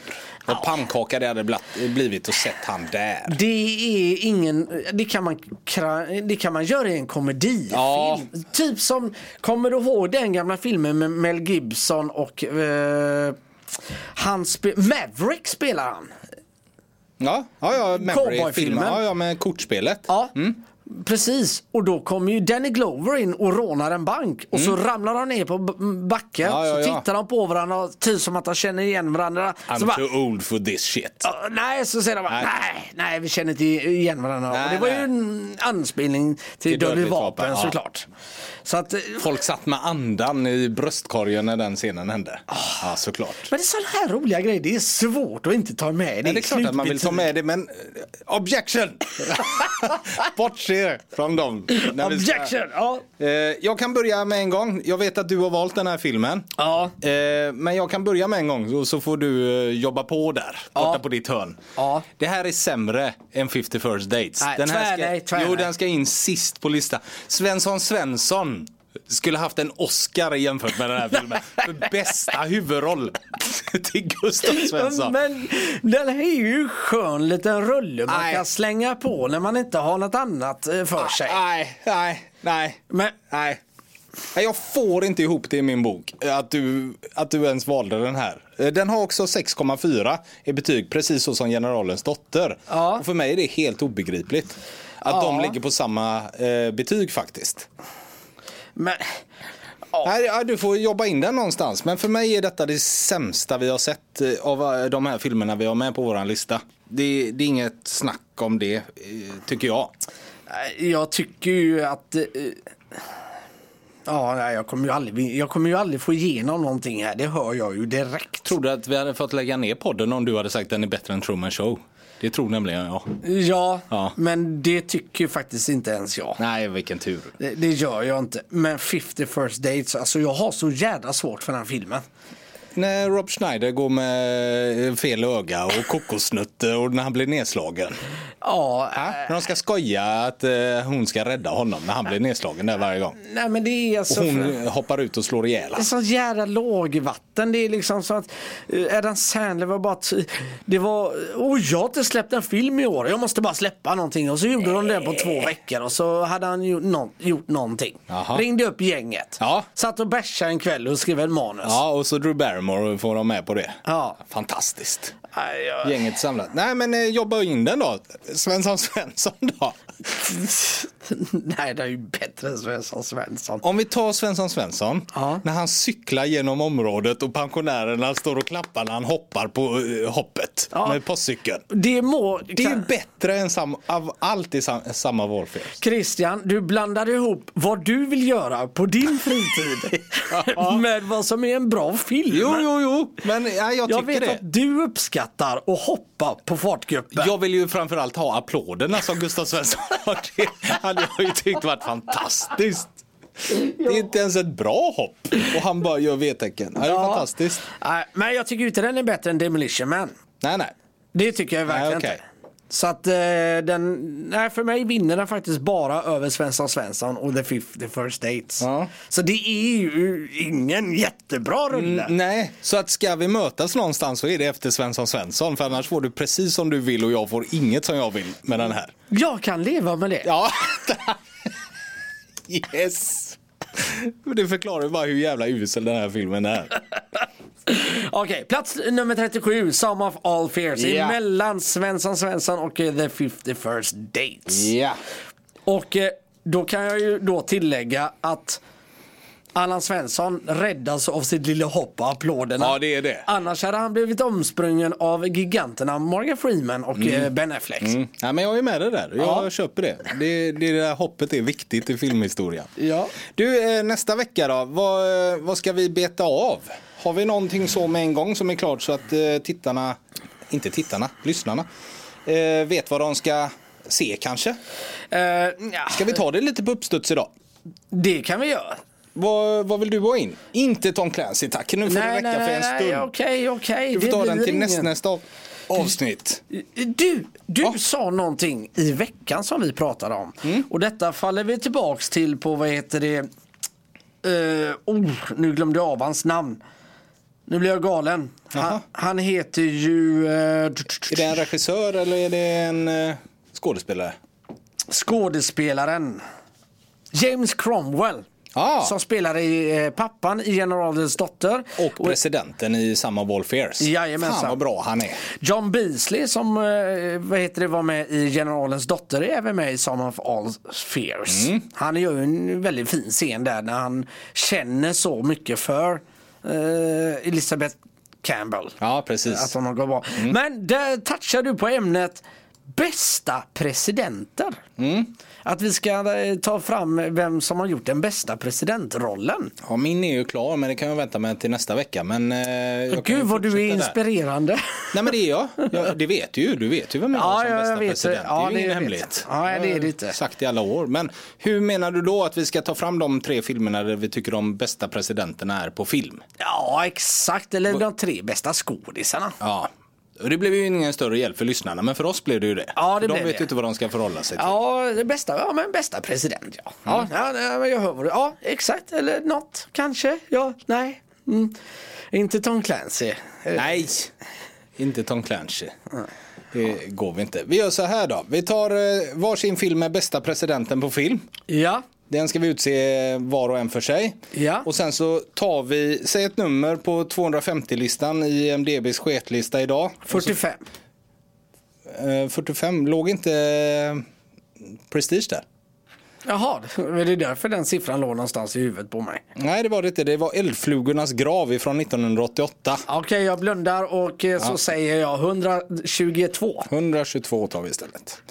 Vad pannkaka det hade blivit och sett han där. Det är ingen, det kan man, det kan man göra i en komedifilm. Ja. Typ som, kommer du ihåg den gamla filmen med Mel Gibson och eh, han spe- Maverick spelar han. Ja, ja, ja. Cowboyfilmen. Ja, ja, med kortspelet. Ja. Precis, och då kommer ju Danny Glover in och rånar en bank och så ramlar de ner på backen Mm. Ja, ja, så ja. tittar de på varandra typ som att de känner igen varandra. I'm så bara, too old for this shit. "Ja, nej, så säger de bara, Nej. nej, nej, vi känner inte igen varandra. Nej, och det var ju nej. en anspelning till, Till Dödligt vapen, vapen, ja. såklart. Så att, eh, Folk satt med andan i bröstkorgen när den scenen hände. Ja, såklart. men det är sådana här roliga grejer, det är svårt att inte ta med det. Nej, det är klart att man vill ta med det, men eh, objection! Bortse från dem. vi ska- Objection! Ja. Eh, jag kan börja med en gång. Jag vet att du har valt den här filmen. Ja. Eh, men jag kan börja med en gång så får du eh, jobba på där. Borta Ja. på ditt hörn. Ja. Det här är sämre än 50 first dates. Nej, den här tvär nej, tvär jo, nej. den ska in sist på listan. Svensson Svensson skulle haft en Oscar jämfört med den här filmen. För bästa huvudroll till Gustav Svensson. Men den här är ju skön liten rulle man Nej. kan slänga på när man inte har något annat eh, för sig. Nej, nej, nej. Men Nej. Jag får inte ihop det i min bok. Att du, att du ens valde den här. Eh, Den har också 6,4 i betyg, precis så som Generalens dotter. Ja. Och för mig är det helt obegripligt. Att Ja. de ligger på samma eh, betyg faktiskt. Men, Nej, ja, du får jobba in den någonstans. Men för mig är detta det sämsta vi har sett eh, av eh, de här filmerna vi har med på vår lista. Det, det är inget snack om det, eh, tycker jag. jag tycker ju att... Ja, nej, jag kommer, ju aldrig, jag kommer ju aldrig få igenom någonting här. Det hör jag ju direkt. Tror du att vi hade fått lägga ner podden om du hade sagt att den är bättre än Truman Show? Det tror nämligen jag. Ja, Ja. men det tycker faktiskt inte ens jag. Nej, vilken tur. Det, det gör jag inte. Men 50 first dates, alltså jag har så jävla svårt för den här filmen. När Rob Schneider går med fel öga och kokosnötter och när han blir nedslagen. Ja, äh, När de ska skoja att eh, hon ska rädda honom när han blir nedslagen där varje gång. nej men det är Och alltså... hon hoppar ut och slår ihjäl Det är honom. så jävla lågvatten. Det är liksom så att eh, Adam Sandler var bara... Det var... Oh, jag har inte släppt en film i år. Jag måste bara släppa någonting. Och så gjorde de det på två veckor. Och så hade han gjort, nå- gjort någonting. Jaha. Ringde upp gänget. Ja. Satt och bärsade en kväll och skrev en manus. Ja, och så Drew Barrymore får de med på det. Ja. Fantastiskt. Nej, jag- gänget samlat. Nej men eh, jobba in den då. Svensson Svensson då. Nej, det är ju bättre än Svensson Svensson. Om vi tar Svensson Svensson. Ja. När han cyklar genom området och pensionärerna står och klappar när han hoppar på eh, hoppet Ja. med postcykeln. Det må... Det är bättre än sam, av allt i sam, samma Warfare. Christian, du blandar ihop vad du vill göra på din fritid med vad som är en bra film. Jo, jo, jo. Men ja, jag Jag tycker vet det. att du uppskattar att hoppa på fartgrupper. Jag vill ju framförallt ha applåderna som Gustav Svensson har. Det hade jag ju tyckt varit fantastiskt. Det är inte ens ett bra hopp och han bara gör V-tecken. Det är Ja. fantastiskt. Nej, men jag tycker inte den är bättre än Demolition Man. Nej, nej. Det tycker jag verkligen Nej, okej. inte. Så att eh, den, nej för mig vinner den faktiskt bara över Svensson Svensson och The Fifth, The First Dates. Ja. Så det är ju ingen jättebra rulle. Mm, nej, så att ska vi mötas någonstans så är det efter Svensson Svensson. För annars får du precis som du vill och jag får inget som jag vill med den här. Jag kan leva med det. Ja. yes. Det förklarar ju bara hur jävla usel den här filmen är. Okej, plats nummer 37, Some of All Fears. Ja. Emellan Svensson Svensson och eh, The 51st Dates. Ja. Och eh, då kan jag ju då tillägga att Allan Svensson räddas av sitt lilla hopp och applåderna. Ja, det är det. Annars hade han blivit omsprungen av giganterna Morgan Freeman och eh, Ben Affleck. Mm. Ja, men jag är med det där. Jag Ja. köper det. det. Det där hoppet är viktigt i filmhistorien. Ja. Du, eh, nästa vecka då. Vad, eh, vad ska vi beta av? Har vi någonting så med en gång som är klart så att tittarna, inte tittarna, lyssnarna, vet vad de ska se kanske? Eh, ja, Ska vi ta det lite på uppstuds idag? Det kan vi göra. Vad, vad vill du ha in? Inte Tom Clancy tack. Nu får Nej, räcka nej, för en stund. nej, okej, okej. Du får Det ta den till näst, nästa av- avsnitt. Du, du Ja. sa någonting i veckan som vi pratade om. Mm. Och detta faller vi tillbaks till på, vad heter det? Uh, oh, nu glömde jag av hans namn. Nu blir jag galen. Han, han heter ju... eh, Är det en regissör eller är det en eh, skådespelare? skådespelaren James Cromwell. Ah. Som spelar i eh, pappan i Generalens dotter. Och presidenten i samma Wolfairs. Jajamensan. Fan vad bra han är. John Beasley som eh, vad heter det, var med i Generalens dotter är även med i Some of All Fears. Mm. Han gör ju en väldigt fin scen där när han känner så mycket för eh, Elizabeth Campbell. Ja, precis. Att hon har bra. Mm. Men där touchar du på ämnet bästa presidenter. Mm. Att vi ska eh, ta fram vem som har gjort den bästa presidentrollen. Ja, min är ju klar men det kan jag vänta med till nästa vecka. Men, eh, Gud vad du är fortsätta där. inspirerande. Nej men det är jag. jag. Det vet du ju. Du vet ju vem jag Ja, är som bästa vet det. president. Ja, det är ju det ingen hemlighet. Ja, det är det inte. sagt i alla år. Men hur menar du då att vi ska ta fram de tre filmerna där vi tycker de bästa presidenterna är på film? Ja, exakt. Eller de tre bästa skådisarna. Ja. Och det blev ju ingen större hjälp för lyssnarna men för oss blev det ju det. Ja, det de blev vet ju inte vad de ska förhålla sig till. Ja, det bästa, ja men bästa president ja. Ja, ja, ja jag hör vad du, ja exakt, eller något kanske, ja, nej. Mm. Inte Tom Clancy. Eh, Nej, inte Tom Clancy. Det går vi inte. Vi gör så här då. Vi tar eh, varsin film med bästa presidenten på film. Ja, Den ska vi utse var och en för sig. Ja. Och sen så tar vi, säg ett nummer på 250-listan i MDBs sketlista idag. Och 45. Så, eh, 45, låg inte eh, Prestige där? Jaha, är det därför den siffran låg någonstans i huvudet på mig? Nej det var det inte, det var Eldflugornas grav ifrån 1988. Okej, jag blundar och eh, så säger jag 122. 122 tar vi istället.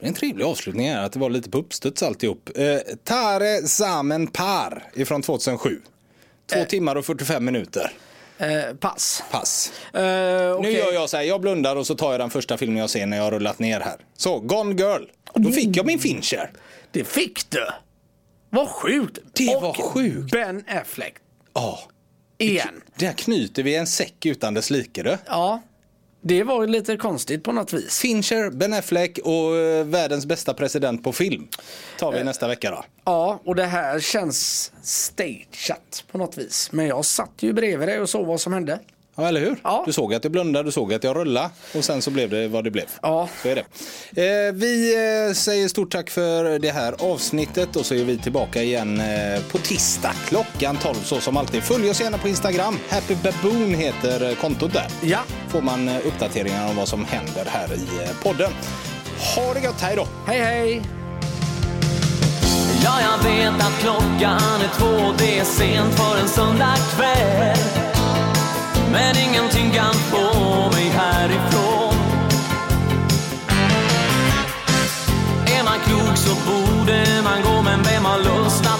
Det är en trevlig avslutning här, att det var lite på uppstuds alltihop. Eh, Tare Samen Par ifrån 2007. Två timmar och 45 minuter. Eh, pass. Pass. Eh, Nu okej. gör jag så här, jag blundar och så tar jag den första filmen jag ser när jag har rullat ner här. Så, Gone Girl. Då fick jag min Fincher. Det fick du. Vad sjukt. Det och var sjukt. Ben Affleck. Ja, Igen. där knyter vi en säck utan dess like du. Ja, det var lite konstigt på något vis. Fincher, Ben Affleck och eh, världens bästa president på film. Tar vi nästa vecka då. Ja, och det här känns stageat på något vis. Men jag satt ju bredvid dig och såg vad som hände. Ja, eller hur? Ja. Du såg att jag blundade, du såg att jag rullade och sen så blev det vad det blev. Ja. Så är det. Eh, vi eh, säger stort tack för det här avsnittet och så är vi tillbaka igen eh, på tisdag klockan 12 så som alltid. Följ oss gärna på Instagram. Happy Baboon heter kontot där. Ja. Får man uppdateringar om vad som händer här i podden. Ha det gött, hej då! Hej hej! Ja, jag vet att klockan är två, det är sent för en söndag kväll. Men ingenting kan få mig härifrån. Är man klok så borde man gå, men vem har lust att